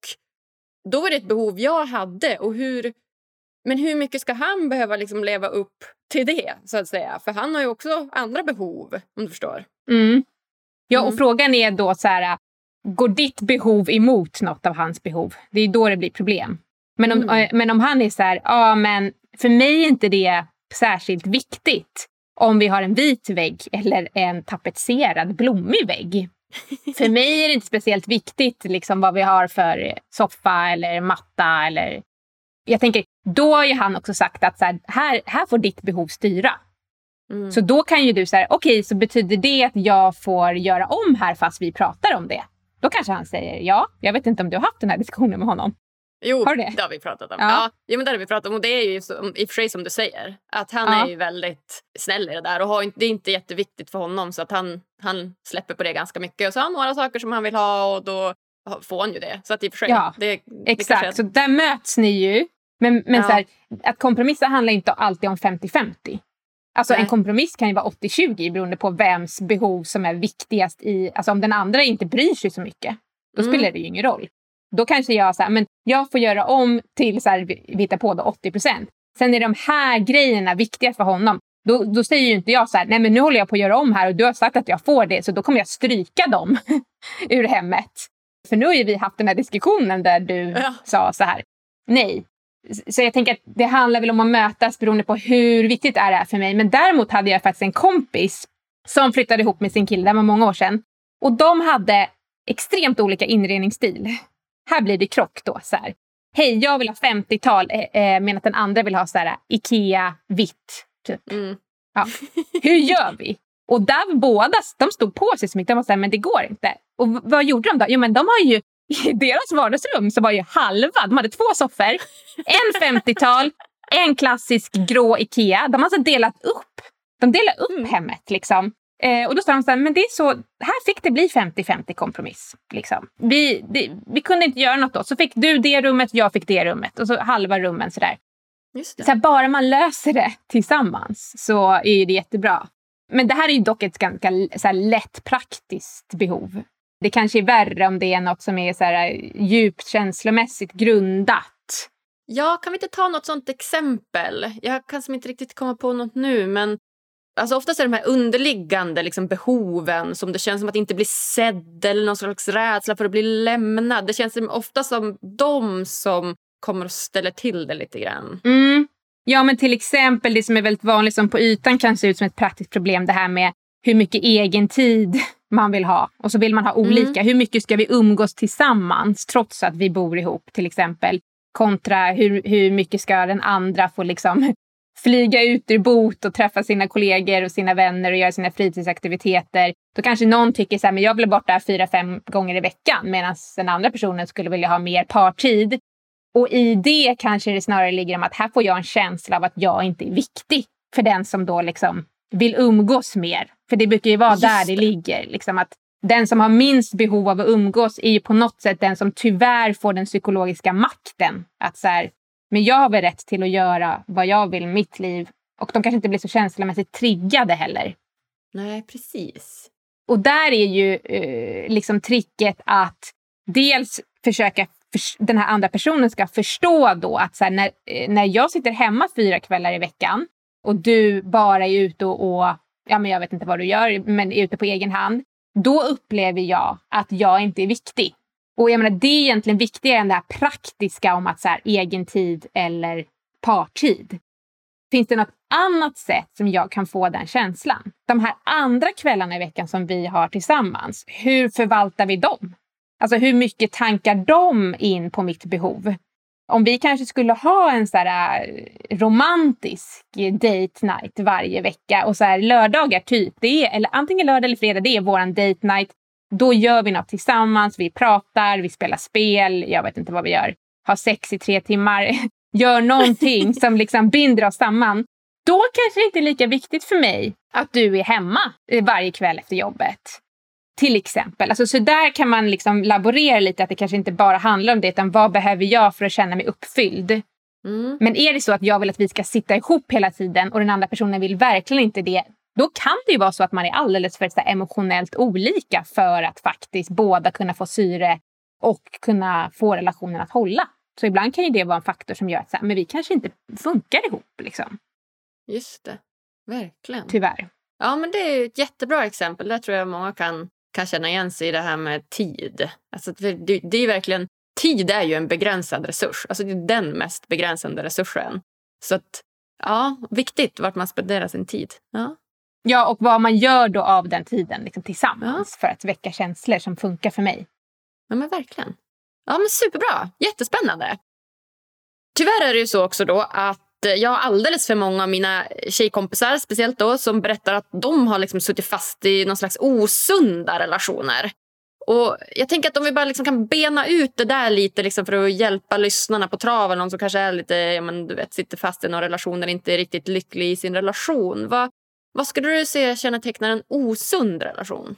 då var det ett behov jag hade. Och hur, men hur mycket ska han behöva liksom leva upp till det? så att säga? För han har ju också andra behov, om du förstår. Mm. Ja, och mm. frågan är då så här, går ditt behov emot något av hans behov? Det är då det blir problem. Men om, mm. men om han är så här, ja men för mig är inte det särskilt viktigt om vi har en vit vägg eller en tapetserad blommig vägg. För mig är det inte speciellt viktigt liksom, vad vi har för soffa eller matta. Eller... Jag tänker, då har ju han också sagt att så här, här, här får ditt behov styra. Mm. Så då kan ju du säga, okej, okay, så betyder det att jag får göra om här fast vi pratar om det? Då kanske han säger ja. Jag vet inte om du har haft den här diskussionen med honom. Jo, har det? det har vi pratat om. Ja. Ja, jo, men det har vi pratat om. Och det är ju i och för sig som du säger. Att han ja. är ju väldigt snäll i det där. Och har, det är inte jätteviktigt för honom. Så att han, han släpper på det ganska mycket. Och så har han några saker som han vill ha och då får han ju det. Så att i och för sig. Ja, det, exakt. Det så där möts ni ju. Men, men så här, att kompromissa handlar inte alltid om 50-50. Alltså Nej. en kompromiss kan ju vara 80-20 beroende på vems behov som är viktigast i... Alltså om den andra inte bryr sig så mycket, då mm. spelar det ju ingen roll. Då kanske jag så här, men jag får göra om till så här, vi hittar på då 80 procent. Sen är de här grejerna viktiga för honom. Då, då säger ju inte jag så här, nej men nu håller jag på att göra om här och du har sagt att jag får det så då kommer jag stryka dem ur hemmet. För nu har ju vi haft den här diskussionen där du ja. sa så här, nej. Så jag tänker att det handlar väl om att mötas beroende på hur viktigt är det är för mig. Men däremot hade jag faktiskt en kompis som flyttade ihop med sin kille, det var många år sedan. Och de hade extremt olika inredningsstil här blir det krock då. Så här. Hej, jag vill ha 50-tal eh, eh, medan den andra vill ha så här, Ikea vitt. Typ. Mm. Ja. Hur gör vi? Och där båda de stod på sig så mycket. De var så här, men det går inte. Och vad gjorde de då? Jo, men de har ju i deras vardagsrum så var ju halva, de hade två soffor, en 50-tal, en klassisk grå Ikea. De har alltså delat upp. De delar upp mm. hemmet liksom. Eh, och då sa de så här, men det är så, här fick det bli 50-50 kompromiss. Liksom. Vi, det, vi kunde inte göra något då. Så fick du det rummet, jag fick det rummet. Och så halva rummen sådär. Så här, bara man löser det tillsammans så är det jättebra. Men det här är ju dock ett ganska så här, lätt praktiskt behov. Det kanske är värre om det är något som är så här, djupt känslomässigt grundat. Ja, kan vi inte ta något sånt exempel? Jag kan som inte riktigt komma på något nu, men Alltså oftast är det de här underliggande liksom, behoven som det känns som att inte bli sedd eller någon slags rädsla för att bli lämnad. Det känns ofta som de som kommer att ställa till det lite grann. Mm. Ja, men till exempel det som är väldigt vanligt som på ytan kan se ut som ett praktiskt problem. Det här med hur mycket egen tid man vill ha. Och så vill man ha olika. Mm. Hur mycket ska vi umgås tillsammans trots att vi bor ihop till exempel? Kontra hur, hur mycket ska den andra få liksom flyga ut ur bot och träffa sina kollegor och sina vänner och göra sina fritidsaktiviteter. Då kanske någon tycker så här, men jag vill borta fyra, fem gånger i veckan medan den andra personen skulle vilja ha mer partid. Och i det kanske det snarare ligger om att här får jag en känsla av att jag inte är viktig för den som då liksom vill umgås mer. För det brukar ju vara Just där det, det ligger. Liksom att den som har minst behov av att umgås är ju på något sätt den som tyvärr får den psykologiska makten. Att så här, men jag har väl rätt till att göra vad jag vill i mitt liv. Och de kanske inte blir så känslomässigt triggade heller. Nej, precis. Och där är ju eh, liksom tricket att dels försöka för, den här andra personen ska förstå då att så här, när, eh, när jag sitter hemma fyra kvällar i veckan och du bara är ute och, och ja, men jag vet inte vad du gör, men är ute på egen hand. Då upplever jag att jag inte är viktig. Och jag menar, det är egentligen viktigare än det här praktiska om att så här, egen tid eller partid. Finns det något annat sätt som jag kan få den känslan? De här andra kvällarna i veckan som vi har tillsammans, hur förvaltar vi dem? Alltså hur mycket tankar de in på mitt behov? Om vi kanske skulle ha en så här eh, romantisk date night varje vecka och så här lördagar typ, det är, eller antingen lördag eller fredag, det är våran date night. Då gör vi något tillsammans, vi pratar, vi spelar spel, jag vet inte vad vi gör. Har sex i tre timmar, gör någonting som liksom binder oss samman. Då kanske det inte är lika viktigt för mig att du är hemma eh, varje kväll efter jobbet. Till exempel. Alltså, så där kan man liksom laborera lite, att det kanske inte bara handlar om det, utan vad behöver jag för att känna mig uppfylld? Mm. Men är det så att jag vill att vi ska sitta ihop hela tiden och den andra personen vill verkligen inte det, då kan det ju vara så att man är alldeles för så emotionellt olika för att faktiskt båda kunna få syre och kunna få relationen att hålla. Så ibland kan ju det vara en faktor som gör att så här, men vi kanske inte funkar ihop. Liksom. Just det. Verkligen. Tyvärr. Ja, men det är ett jättebra exempel. Där tror jag många kan, kan känna igen sig i det här med tid. Alltså, det, det är verkligen, tid är ju en begränsad resurs. Alltså, det är den mest begränsande resursen. Så att, ja, viktigt vart man spenderar sin tid. Ja. Ja, och vad man gör då av den tiden liksom, tillsammans ja. för att väcka känslor som funkar för mig. Ja, men verkligen. Ja, men superbra. Jättespännande. Tyvärr är det ju så också då att Eh, jag har alldeles för många av mina tjejkompisar speciellt då, som berättar att de har liksom suttit fast i någon slags osunda relationer. Och jag tänker att om vi bara liksom kan bena ut det där lite liksom för att hjälpa lyssnarna på traven. Någon som kanske är lite, ja, men du vet, sitter fast i någon relation och inte är riktigt lycklig i sin relation. Vad, vad skulle du säga kännetecknar en osund relation?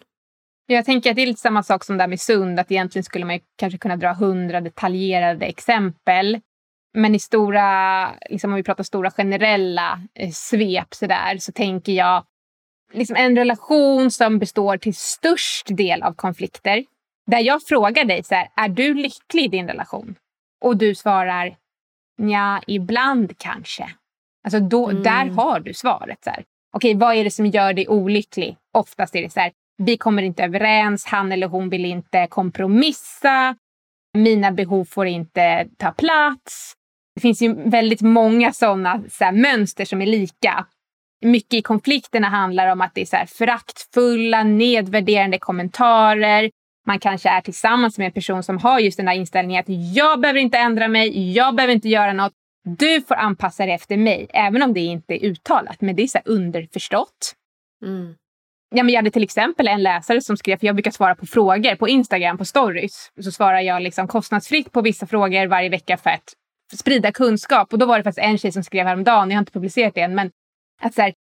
Jag tänker att det är lite samma sak som det med sund. Att egentligen skulle man kanske kunna dra hundra detaljerade exempel. Men i stora, liksom om vi pratar stora generella eh, svep så, där, så tänker jag liksom en relation som består till störst del av konflikter. Där jag frågar dig så här, är du lycklig i din relation? Och du svarar, ja, ibland kanske. Alltså då, mm. där har du svaret. Så här. Okej, vad är det som gör dig olycklig? Oftast är det så här, vi kommer inte överens, han eller hon vill inte kompromissa, mina behov får inte ta plats. Det finns ju väldigt många sådana så mönster som är lika. Mycket i konflikterna handlar om att det är så här föraktfulla, nedvärderande kommentarer. Man kanske är tillsammans med en person som har just den där inställningen att jag behöver inte ändra mig, jag behöver inte göra något. Du får anpassa dig efter mig, även om det inte är uttalat. Men det är så underförstått. Mm. Ja, men jag hade till exempel en läsare som skrev, för jag brukar svara på frågor på Instagram, på stories. Så svarar jag liksom kostnadsfritt på vissa frågor varje vecka för att sprida kunskap. Och då var det faktiskt en tjej som skrev häromdagen, jag har inte publicerat det än, men att så här,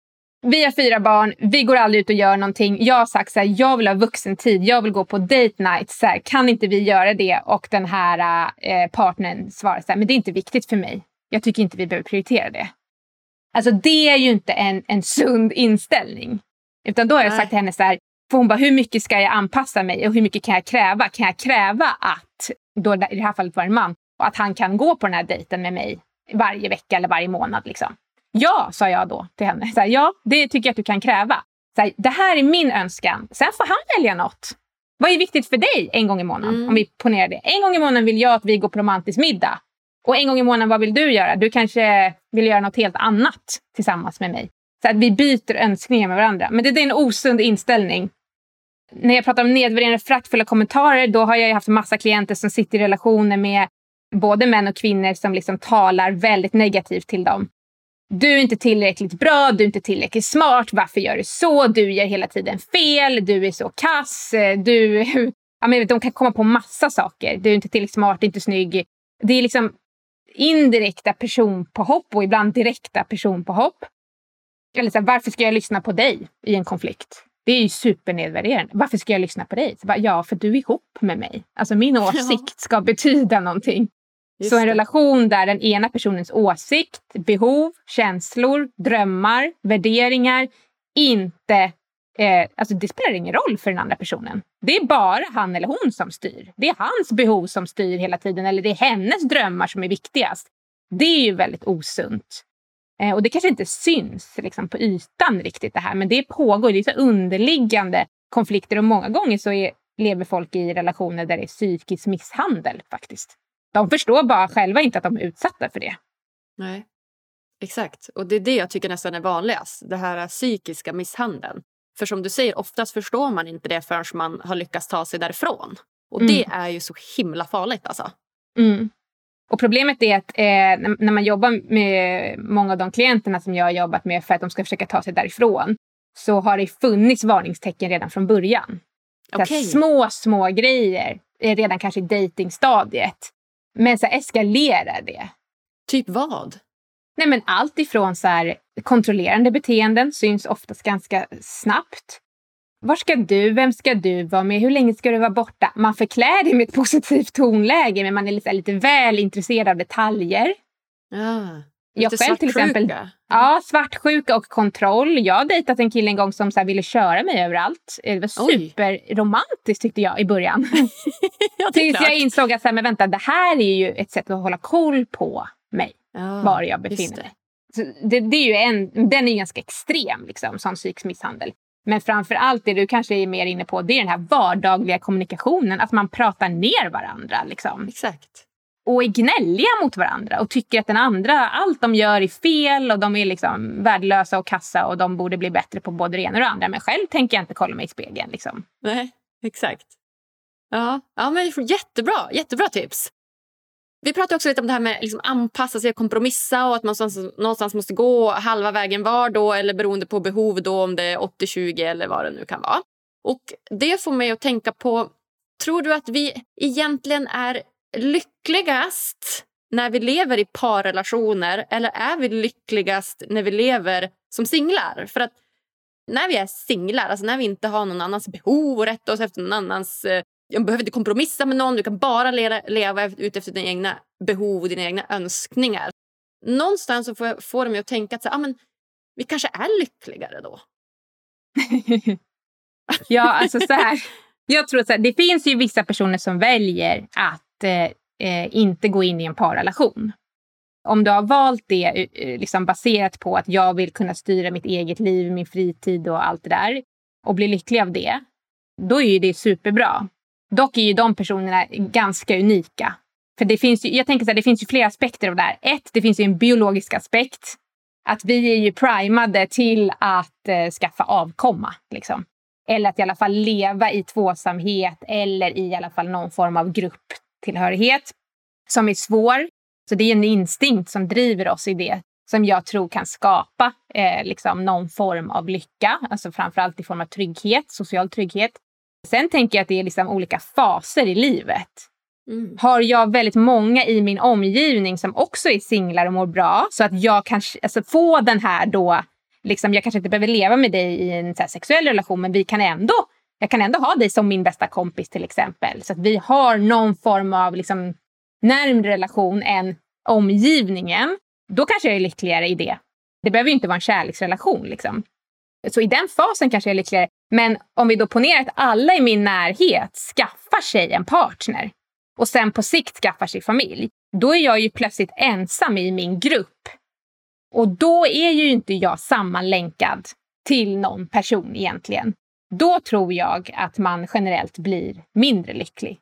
vi har fyra barn, vi går aldrig ut och gör någonting. Jag har sagt så här, jag vill ha vuxentid, jag vill gå på date night. Så här, kan inte vi göra det? Och den här eh, partnern svarar så här, men det är inte viktigt för mig. Jag tycker inte vi behöver prioritera det. Alltså det är ju inte en, en sund inställning. Utan då har jag Nej. sagt till henne så här, för hon bara, hur mycket ska jag anpassa mig och hur mycket kan jag kräva? Kan jag kräva att, då i det här fallet var en man, att han kan gå på den här dejten med mig varje vecka eller varje månad? Liksom. Ja, sa jag då till henne. Så här, ja, det tycker jag att du kan kräva. Så här, det här är min önskan. Sen får han välja något. Vad är viktigt för dig en gång i månaden? Mm. Om vi ponerar det. En gång i månaden vill jag att vi går på romantisk middag. Och en gång i månaden, vad vill du göra? Du kanske vill göra något helt annat tillsammans med mig. Så att vi byter önskningar med varandra. Men det är en osund inställning. När jag pratar om nedvärderande fraktfulla kommentarer, då har jag haft massa klienter som sitter i relationer med både män och kvinnor som liksom talar väldigt negativt till dem. Du är inte tillräckligt bra, du är inte tillräckligt smart, varför gör du så? Du gör hela tiden fel, du är så kass, du... Ja, men de kan komma på massa saker. Du är inte tillräckligt smart, inte snygg. Det är liksom indirekta personpåhopp och ibland direkta personpåhopp. Eller så här, varför ska jag lyssna på dig i en konflikt? Det är ju supernedvärderande. Varför ska jag lyssna på dig? Bara, ja, för du är ihop med mig. Alltså min åsikt ska betyda någonting. Just så en det. relation där den ena personens åsikt, behov, känslor, drömmar, värderingar inte... Eh, alltså det spelar ingen roll för den andra personen. Det är bara han eller hon som styr. Det är hans behov som styr hela tiden eller det är hennes drömmar som är viktigast. Det är ju väldigt osunt. Eh, och det kanske inte syns liksom, på ytan riktigt det här, men det pågår. Det är så underliggande konflikter och många gånger så är, lever folk i relationer där det är psykisk misshandel faktiskt. De förstår bara själva inte att de är utsatta för det. Nej, exakt. Och det är det jag tycker nästan är vanligast. Det här psykiska misshandeln. För som du säger, oftast förstår man inte det förrän man har lyckats ta sig därifrån. Och mm. det är ju så himla farligt alltså. Mm. Och problemet är att eh, när man jobbar med många av de klienterna som jag har jobbat med för att de ska försöka ta sig därifrån så har det funnits varningstecken redan från början. Okay. små, små grejer redan kanske i dejtingstadiet. Men så eskalerar det. Typ vad? Nej, men allt ifrån så här, kontrollerande beteenden syns oftast ganska snabbt. Var ska du? Vem ska du vara med? Hur länge ska du vara borta? Man förklär det med ett positivt tonläge men man är lite, lite väl intresserad av detaljer. Ja, jag själv till exempel. Ja, svartsjuka och kontroll. Jag har dejtat en kille en gång som så ville köra mig överallt. Det var superromantiskt tyckte jag i början. ja, Tills jag insåg att så här, men vänta, det här är ju ett sätt att hålla koll på mig. Ja, var jag befinner mig. Det, det, är ju en, den är ju ganska extrem, liksom, som psykisk misshandel. Men framför allt det du kanske är mer inne på, det är den här vardagliga kommunikationen. Att man pratar ner varandra. Liksom. Exakt. Och är gnälliga mot varandra och tycker att den andra, allt de gör är fel och de är liksom värdelösa och kassa och de borde bli bättre på både det ena och det andra. Men själv tänker jag inte kolla mig i spegeln. Liksom. Nej, exakt. Ja, ja men jättebra, jättebra tips. Vi pratade också lite om det här med att liksom anpassa sig och kompromissa och att man någonstans måste gå halva vägen var då eller beroende på behov då om det är 80-20 eller vad det nu kan vara. Och det får mig att tänka på, tror du att vi egentligen är lyckligast när vi lever i parrelationer eller är vi lyckligast när vi lever som singlar? För att när vi är singlar, alltså när vi inte har någon annans behov och rätta oss efter någon annans Du jag behöver inte kompromissa med någon. Du kan bara leva, leva utefter dina egna behov och dina egna önskningar. Någonstans så får, får det mig att tänka att så, ah, men, vi kanske är lyckligare då. ja, alltså så här. Jag tror att det finns ju vissa personer som väljer att Eh, eh, inte gå in i en parrelation. Om du har valt det eh, eh, liksom baserat på att jag vill kunna styra mitt eget liv, min fritid och allt det där och bli lycklig av det, då är ju det superbra. Dock är ju de personerna ganska unika. För det finns ju, jag tänker så här, det finns ju flera aspekter av det här. Ett, det finns ju en biologisk aspekt. Att vi är ju primade till att eh, skaffa avkomma. Liksom. Eller att i alla fall leva i tvåsamhet eller i alla fall någon form av grupp grupptillhörighet som är svår. Så det är en instinkt som driver oss i det som jag tror kan skapa eh, liksom någon form av lycka, alltså framförallt i form av trygghet, social trygghet. Sen tänker jag att det är liksom olika faser i livet. Mm. Har jag väldigt många i min omgivning som också är singlar och mår bra så att jag kan alltså, få den här då, liksom, jag kanske inte behöver leva med dig i en här, sexuell relation men vi kan ändå, jag kan ändå ha dig som min bästa kompis till exempel. Så att vi har någon form av liksom, närmre relation än omgivningen. Då kanske jag är lyckligare i det. Det behöver ju inte vara en kärleksrelation. Liksom. Så i den fasen kanske jag är lyckligare. Men om vi då ponerar att alla i min närhet skaffar sig en partner och sen på sikt skaffar sig familj, då är jag ju plötsligt ensam i min grupp. Och då är ju inte jag sammanlänkad till någon person egentligen. Då tror jag att man generellt blir mindre lycklig.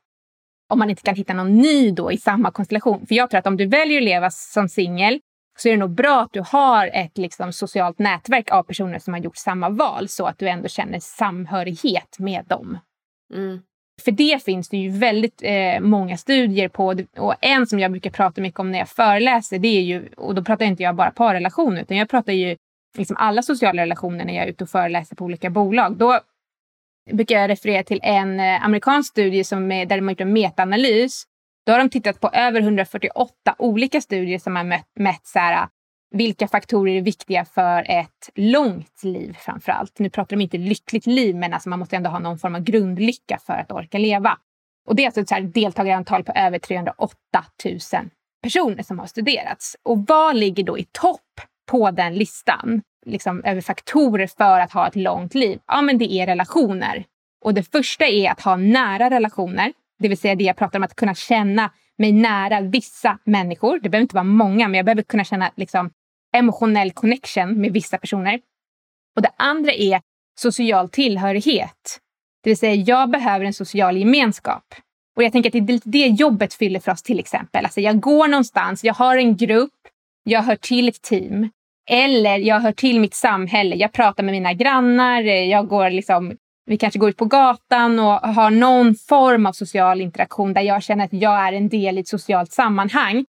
Om man inte kan hitta någon ny då i samma konstellation. För jag tror att om du väljer att leva som singel så är det nog bra att du har ett liksom, socialt nätverk av personer som har gjort samma val så att du ändå känner samhörighet med dem. Mm. För det finns det ju väldigt eh, många studier på och en som jag brukar prata mycket om när jag föreläser det är ju, och då pratar inte jag bara parrelationer utan jag pratar ju liksom alla sociala relationer när jag är ute och föreläser på olika bolag. Då brukar jag referera till en eh, amerikansk studie som är, där de har gjort en metaanalys då har de tittat på över 148 olika studier som har mätt, mätt så här, vilka faktorer är viktiga för ett långt liv framför allt. Nu pratar de inte lyckligt liv, men alltså man måste ändå ha någon form av grundlycka för att orka leva. Och det är alltså ett så här deltagarantal på över 308 000 personer som har studerats. Och vad ligger då i topp på den listan? Liksom över faktorer för att ha ett långt liv? Ja, men det är relationer. Och det första är att ha nära relationer. Det vill säga det jag pratar om, att kunna känna mig nära vissa människor. Det behöver inte vara många, men jag behöver kunna känna liksom, emotionell connection med vissa personer. Och det andra är social tillhörighet. Det vill säga, jag behöver en social gemenskap. Och jag tänker att det är det jobbet fyller för oss till exempel. Alltså jag går någonstans, jag har en grupp, jag hör till ett team. Eller jag hör till mitt samhälle. Jag pratar med mina grannar, jag går liksom vi kanske går ut på gatan och har någon form av social interaktion där jag känner att jag är en del i ett socialt sammanhang.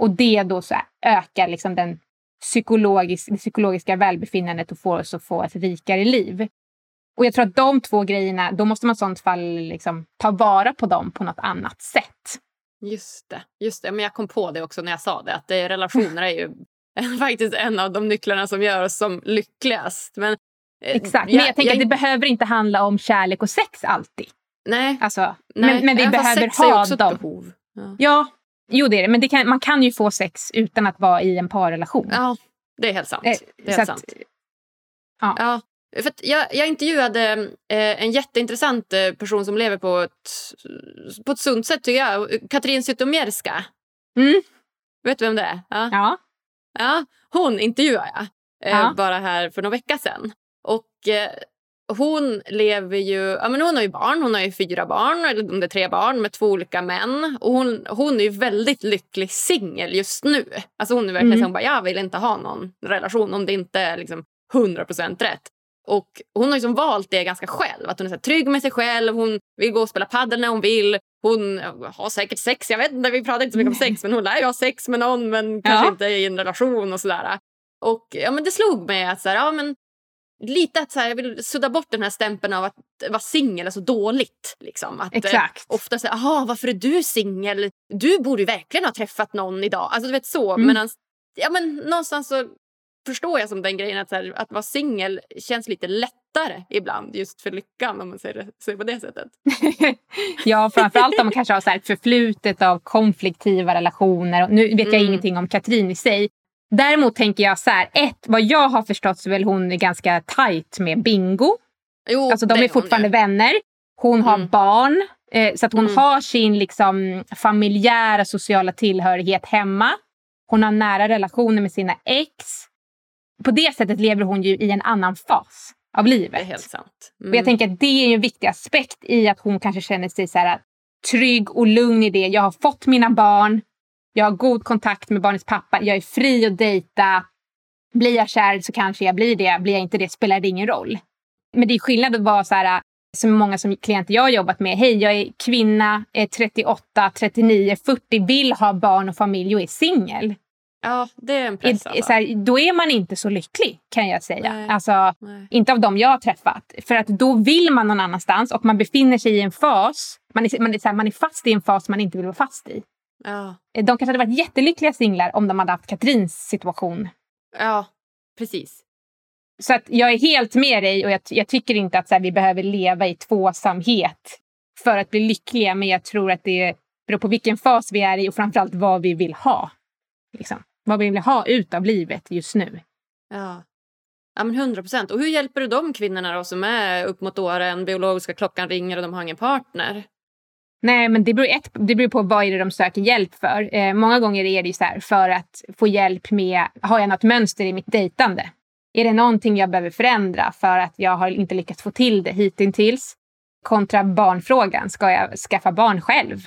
Och det då så ökar liksom den psykologisk, det psykologiska välbefinnandet och får oss att få ett rikare liv. Och jag tror att de två grejerna, då måste man i sånt fall liksom ta vara på dem på något annat sätt. Just det. Just det. Men jag kom på det också när jag sa det, att det, relationer är ju faktiskt en av de nycklarna som gör oss som lyckligast. Men, eh, Exakt, men jag, jag tänker jag... det behöver inte handla om kärlek och sex alltid. Nej. Alltså, Nej. Men, men vi behöver sex ha är också dem. Ett behov. Ja. ja, jo det är det. Men det kan, man kan ju få sex utan att vara i en parrelation. Ja, det är helt sant. Eh, det är helt sant. Att, ja. ja. För jag, jag intervjuade eh, en jätteintressant eh, person som lever på ett, på ett sunt sätt, tycker jag. Katrin Zytomierska. Mm. Vet du vem det är? Ja. ja. Ja hon intervjuade jag eh, ja. bara här för några veckor sedan. Och eh, hon lever ju... Ja, men hon har ju barn. Hon har ju fyra barn, eller om det är tre barn, med två olika män. Och hon, hon är ju väldigt lycklig singel just nu. Alltså hon är verkligen mm. så bara, jag vill inte ha någon relation om det inte är liksom 100% rätt. Och hon har liksom valt det ganska själv. Att hon är så trygg med sig själv. Hon vill gå och spela padel när hon vill. Hon har säkert sex. Jag vet inte, vi pratar inte så mycket om sex. Men hon lär ju ha sex med någon men kanske ja. inte i en relation och sådär. Och ja, men det slog mig att så här, ja, men lite att så här, jag vill sudda bort den här stämpeln av att vara singel är så dåligt. Liksom. Att, eh, Exakt. Eh, ofta säger aha varför är du singel? Du borde ju verkligen ha träffat någon idag. Alltså du vet så. Mm. Men, ja, men någonstans så förstår jag som den grejen att, så här, att vara singel känns lite lättare ibland just för lyckan om man säger det, säger på det sättet. ja, framförallt om man kanske har så ett förflutet av konfliktiva relationer. Nu vet jag mm. ingenting om Katrin i sig. Däremot tänker jag så här, ett, vad jag har förstått så är väl hon ganska tajt med Bingo. Jo, alltså de är fortfarande vänner. Hon har mm. barn. Eh, så att hon mm. har sin liksom, familjära sociala tillhörighet hemma. Hon har nära relationer med sina ex på det sättet lever hon ju i en annan fas av livet. Det är helt sant. Mm. Och jag tänker att det är en viktig aspekt i att hon kanske känner sig så här, trygg och lugn i det. Jag har fått mina barn, jag har god kontakt med barnets pappa, jag är fri att dejta. Blir jag kär så kanske jag blir det, blir jag inte det spelar det ingen roll. Men det är skillnad att vara så här, som många som klienter jag har jobbat med. Hej, jag är kvinna, är 38, 39, 40, vill ha barn och familj och är singel. Ja, det är en press. I, så här, då är man inte så lycklig kan jag säga. Nej. Alltså, Nej. Inte av dem jag har träffat. För att då vill man någon annanstans och man befinner sig i en fas. Man är, man är, så här, man är fast i en fas man inte vill vara fast i. Ja. De kanske hade varit jättelyckliga singlar om de hade haft Katrins situation. Ja, precis. Så att jag är helt med dig och jag, jag tycker inte att så här, vi behöver leva i tvåsamhet för att bli lyckliga. Men jag tror att det beror på vilken fas vi är i och framförallt vad vi vill ha. Liksom. Vad vi vill ha ut av livet just nu. Ja. Ja, men 100 procent. Och hur hjälper du de kvinnorna då som är upp mot åren, biologiska klockan ringer och de har ingen partner? Nej, men det beror, ett, det beror på vad är det de söker hjälp för. Eh, många gånger är det så här, för att få hjälp med, har jag något mönster i mitt dejtande? Är det någonting jag behöver förändra för att jag har inte lyckats få till det hittills? Kontra barnfrågan, ska jag skaffa barn själv?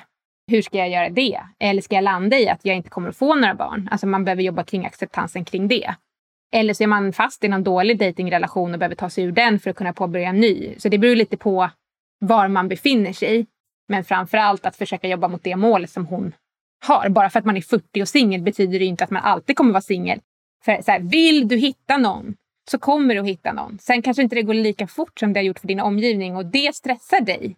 Hur ska jag göra det? Eller ska jag landa i att jag inte kommer att få några barn? Alltså man behöver jobba kring acceptansen kring det. Eller så är man fast i någon dålig datingrelation och behöver ta sig ur den för att kunna påbörja en ny. Så det beror lite på var man befinner sig. Men framför allt att försöka jobba mot det målet som hon har. Bara för att man är 40 och singel betyder det inte att man alltid kommer vara singel. För så här, vill du hitta någon så kommer du att hitta någon. Sen kanske inte det går lika fort som det har gjort för din omgivning och det stressar dig.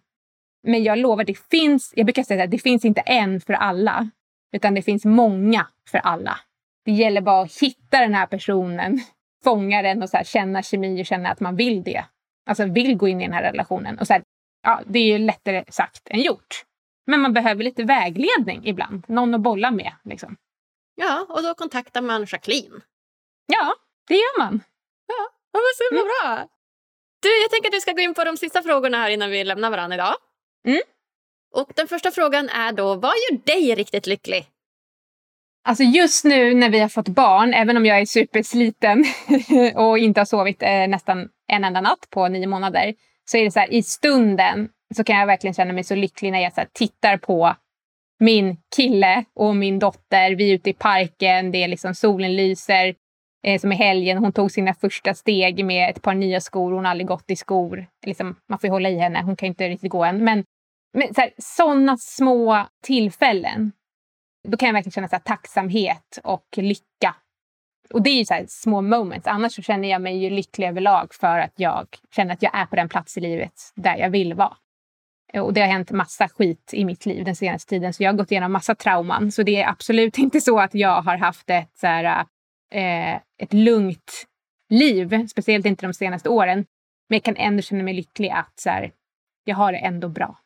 Men jag lovar, det finns, jag brukar säga att det finns inte en för alla. Utan det finns många för alla. Det gäller bara att hitta den här personen, fånga den och så här, känna kemi och känna att man vill det. Alltså vill gå in i den här relationen. Och så här, ja, det är ju lättare sagt än gjort. Men man behöver lite vägledning ibland. Någon att bolla med. Liksom. Ja, och då kontaktar man Jacqueline. Ja, det gör man. Ja, var så mm. bra. Du, jag tänker att vi ska gå in på de sista frågorna här innan vi lämnar varandra idag. Mm. Och den första frågan är då, vad gör dig riktigt lycklig? Alltså just nu när vi har fått barn, även om jag är supersliten och inte har sovit eh, nästan en enda natt på nio månader, så är det så här i stunden så kan jag verkligen känna mig så lycklig när jag så här, tittar på min kille och min dotter. Vi är ute i parken, det är liksom solen lyser. Eh, som i helgen, hon tog sina första steg med ett par nya skor. Hon har aldrig gått i skor. Liksom, man får ju hålla i henne, hon kan inte riktigt gå än. Men men sådana små tillfällen, då kan jag verkligen känna så här, tacksamhet och lycka. Och det är ju så här, små moments. Annars så känner jag mig ju lycklig överlag för att jag känner att jag är på den plats i livet där jag vill vara. Eh, och det har hänt massa skit i mitt liv den senaste tiden, så jag har gått igenom massa trauman. Så det är absolut inte så att jag har haft ett så här, eh, ett lugnt liv, speciellt inte de senaste åren. Men jag kan ändå känna mig lycklig att så här, jag har det ändå bra.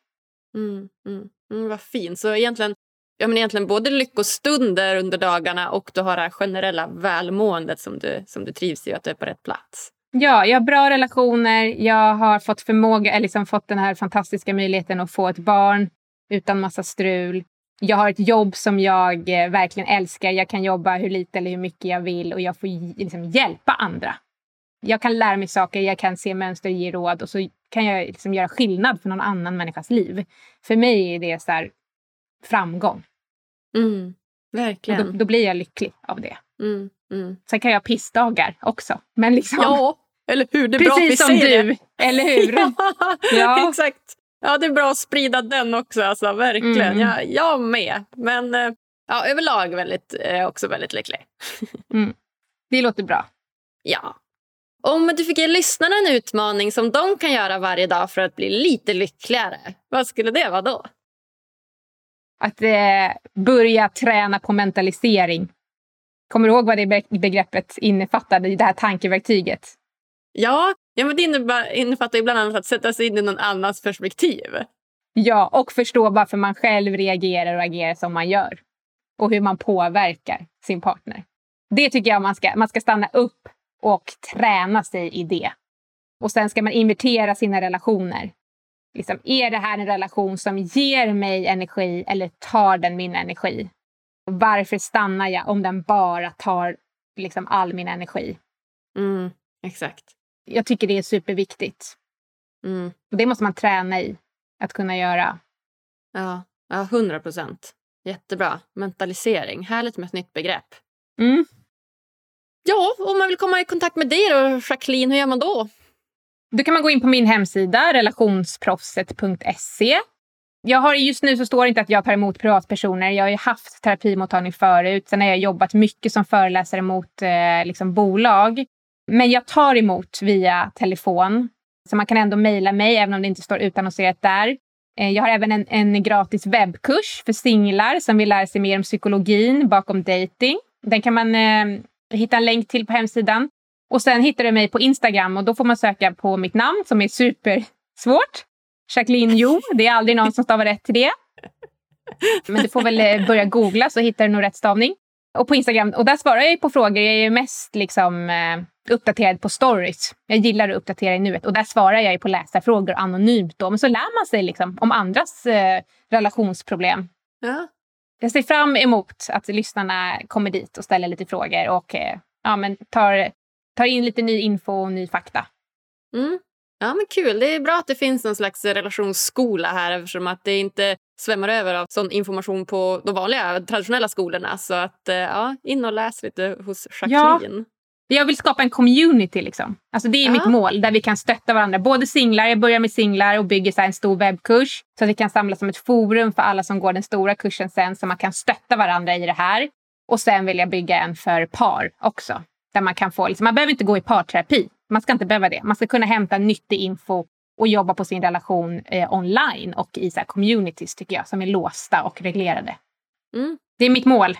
Mm, mm, mm, vad fint. Så egentligen, ja, men egentligen både lyckostunder under dagarna och du har det här generella välmåendet som du, som du trivs i, att du är på rätt plats. Ja, jag har bra relationer. Jag har fått förmåga, eller liksom fått den här fantastiska möjligheten att få ett barn utan massa strul. Jag har ett jobb som jag eh, verkligen älskar. Jag kan jobba hur lite eller hur mycket jag vill och jag får liksom hjälpa andra. Jag kan lära mig saker, jag kan se mönster, ge råd och så kan jag liksom göra skillnad för någon annan människas liv. För mig är det så framgång. Mm, verkligen. Då, då, blir jag lycklig av det. Mm, mm. Sen kan jag ha pissdagar också. Men liksom, ja, eller hur? Det är precis bra att vi som säger du, det. eller hur? ja, Ja. exakt. Ja, det är bra att sprida den också. Alltså, verkligen. Mm. Jag, jag med. Men eh, ja, överlag väldigt, eh, också väldigt lycklig. Det låter bra. Ja. Om du fick ge lyssnarna en utmaning som de kan göra varje dag för att bli lite lyckligare, vad skulle det vara då? Att eh, börja träna på mentalisering. Kommer du ihåg vad det be- begreppet innefattade i det här tankeverktyget? Ja, ja men det innebär, innefattar ju bland annat att sätta sig in i någon annans perspektiv. Ja, och förstå varför man själv reagerar och agerar som man gör. Och hur man påverkar sin partner. Det tycker jag man ska, man ska stanna upp och träna sig i det. Och sen ska man invertera sina relationer. Liksom, är det här en relation som ger mig energi eller tar den min energi? Varför stannar jag om den bara tar liksom, all min energi? Mm, exakt. Jag tycker det är superviktigt. Mm, Och det måste man träna i att kunna göra. ja, ja, 100 procent. Jättebra. Mentalisering. Härligt med ett nytt begrepp. Mm. Ja, om man vill komma i kontakt med dig då, Jacqueline, hur gör man då? Då kan man gå in på min hemsida, relationsproffset.se. Jag har, just nu så står det inte att jag tar emot privatpersoner. Jag har ju haft terapimottagning förut. Sen har jag jobbat mycket som föreläsare mot eh, liksom bolag. Men jag tar emot via telefon. Så man kan ändå mejla mig även om det inte står utannonserat där. Eh, jag har även en, en gratis webbkurs för singlar som vill lära sig mer om psykologin bakom dating. Den kan man eh, hitta en länk till på hemsidan. Och sen hittar du mig på Instagram och då får man söka på mitt namn som är supersvårt. Jacqueline Jo. Det är aldrig någon som stavar rätt till det. Men du får väl eh, börja googla så hittar du nog rätt stavning. Och på Instagram, och där svarar jag på frågor. Jag är ju mest liksom, eh, uppdaterad på stories. Jag gillar att uppdatera i nuet. Och där svarar jag på läsarfrågor anonymt. Då. Men så lär man sig liksom om andras eh, relationsproblem. Ja. Jag ser fram emot att lyssnarna kommer dit och ställer lite frågor och eh, ja, men tar, tar in lite ny info och ny fakta. Mm. Ja, men kul. Det är bra att det finns någon slags relationsskola här eftersom att det inte svämmar över av sån information på de vanliga traditionella skolorna. Så att, eh, ja, in och läs lite hos Jacqueline. Jag vill skapa en community. Liksom. Alltså det är Ja. mitt mål, där vi kan stötta varandra. Både singlar, jag börjar med singlar och bygger så en stor webbkurs. Så att vi kan samlas som ett forum för alla som går den stora kursen sen. Så man kan stötta varandra i det här. Och sen vill jag bygga en för par också. Där man kan få, liksom, man behöver inte gå i parterapi. Man ska inte behöva det. Man ska kunna hämta nyttig info och jobba på sin relation eh, online och i så communities tycker jag, som är låsta och reglerade. Mm. Det är mitt mål.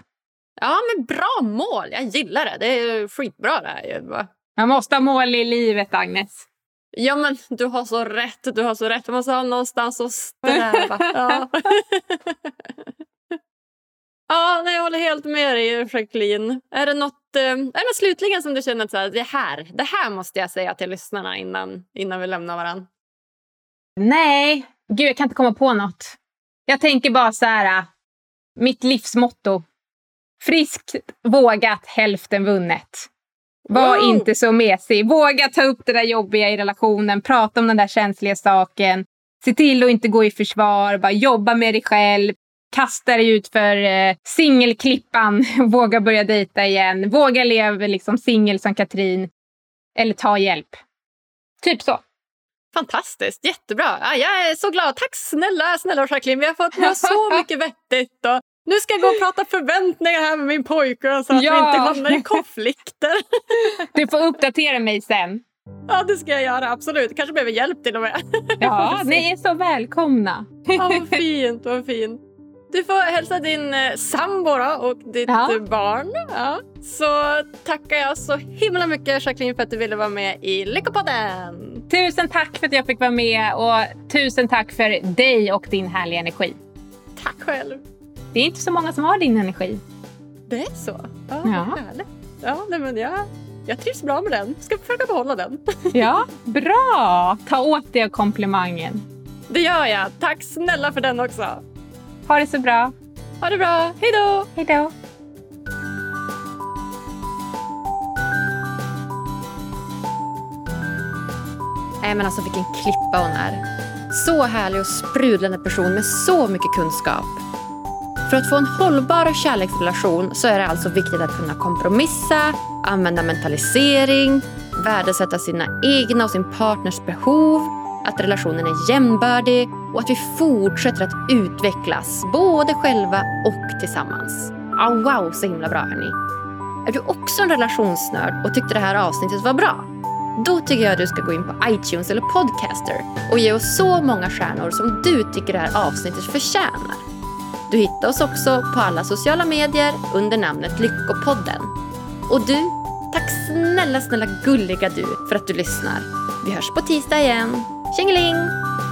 Ja, men bra mål! Jag gillar det. Det är skitbra det här? Man måste ha mål i livet, Agnes. Ja, men du har så rätt. Du har så rätt. Man måste ha någonstans att sträva. Ja. ja, nej, jag håller helt med dig, Jacqueline. Är det något, är det något slutligen som du känner att så här, det, här, det här måste jag säga till lyssnarna innan, innan vi lämnar varandra? Nej, gud jag kan inte komma på något. Jag tänker bara så här, äh, mitt livsmotto. Friskt, vågat, hälften vunnet. Var Wow! inte så mesig. Våga ta upp det där jobbiga i relationen. Prata om den där känsliga saken. Se till att inte gå i försvar. Bara jobba med dig själv. Kasta dig ut för eh, singelklippan. Våga börja dejta igen. Våga leva liksom singel som Katrin. Eller ta hjälp. Typ så. Fantastiskt, jättebra. Ja, jag är så glad. Tack snälla, snälla Jacqueline. Vi har fått med så mycket vettigt. Och nu ska jag gå och prata förväntningar här med min pojke så att Ja. vi inte hamnar i konflikter. Du får uppdatera mig sen. Ja, det ska jag göra. Absolut. Kanske behöver hjälp till och med. Ja, ni är så välkomna. Ja, vad fint, vad fint. Du får hälsa din eh, sambo och ditt Ja. eh, barn. Ja. Så tackar jag så himla mycket Jacqueline för att du ville vara med i Lyckopodden. Tusen tack för att jag fick vara med och tusen tack för dig och din härliga energi. Tack själv. Det är inte så många som har din energi. Det är så? Ja, Ja. Härligt. Ja, nej, men jag, jag trivs bra med den. Ska försöka behålla den. Ja, bra! Ta åt dig av komplimangen. Det gör jag. Tack snälla för den också. Ha det så bra. Ha det bra. Hej då! Hej då. Nej men alltså vilken klippa hon är. Så härlig och sprudlande person med så mycket kunskap. För att få en hållbar kärleksrelation så är det alltså viktigt att kunna kompromissa, använda mentalisering, värdesätta sina egna och sin partners behov, att relationen är jämnbördig och att vi fortsätter att utvecklas, både själva och tillsammans. Oh, wow, så himla bra hörni. Är du också en relationsnörd och tyckte det här avsnittet var bra? Då tycker jag att du ska gå in på iTunes eller Podcaster och ge oss så många stjärnor som du tycker det här avsnittet förtjänar. Du hittar oss också på alla sociala medier under namnet Lyckopodden. Och du, tack snälla, snälla gulliga du för att du lyssnar. Vi hörs på tisdag igen. 星期。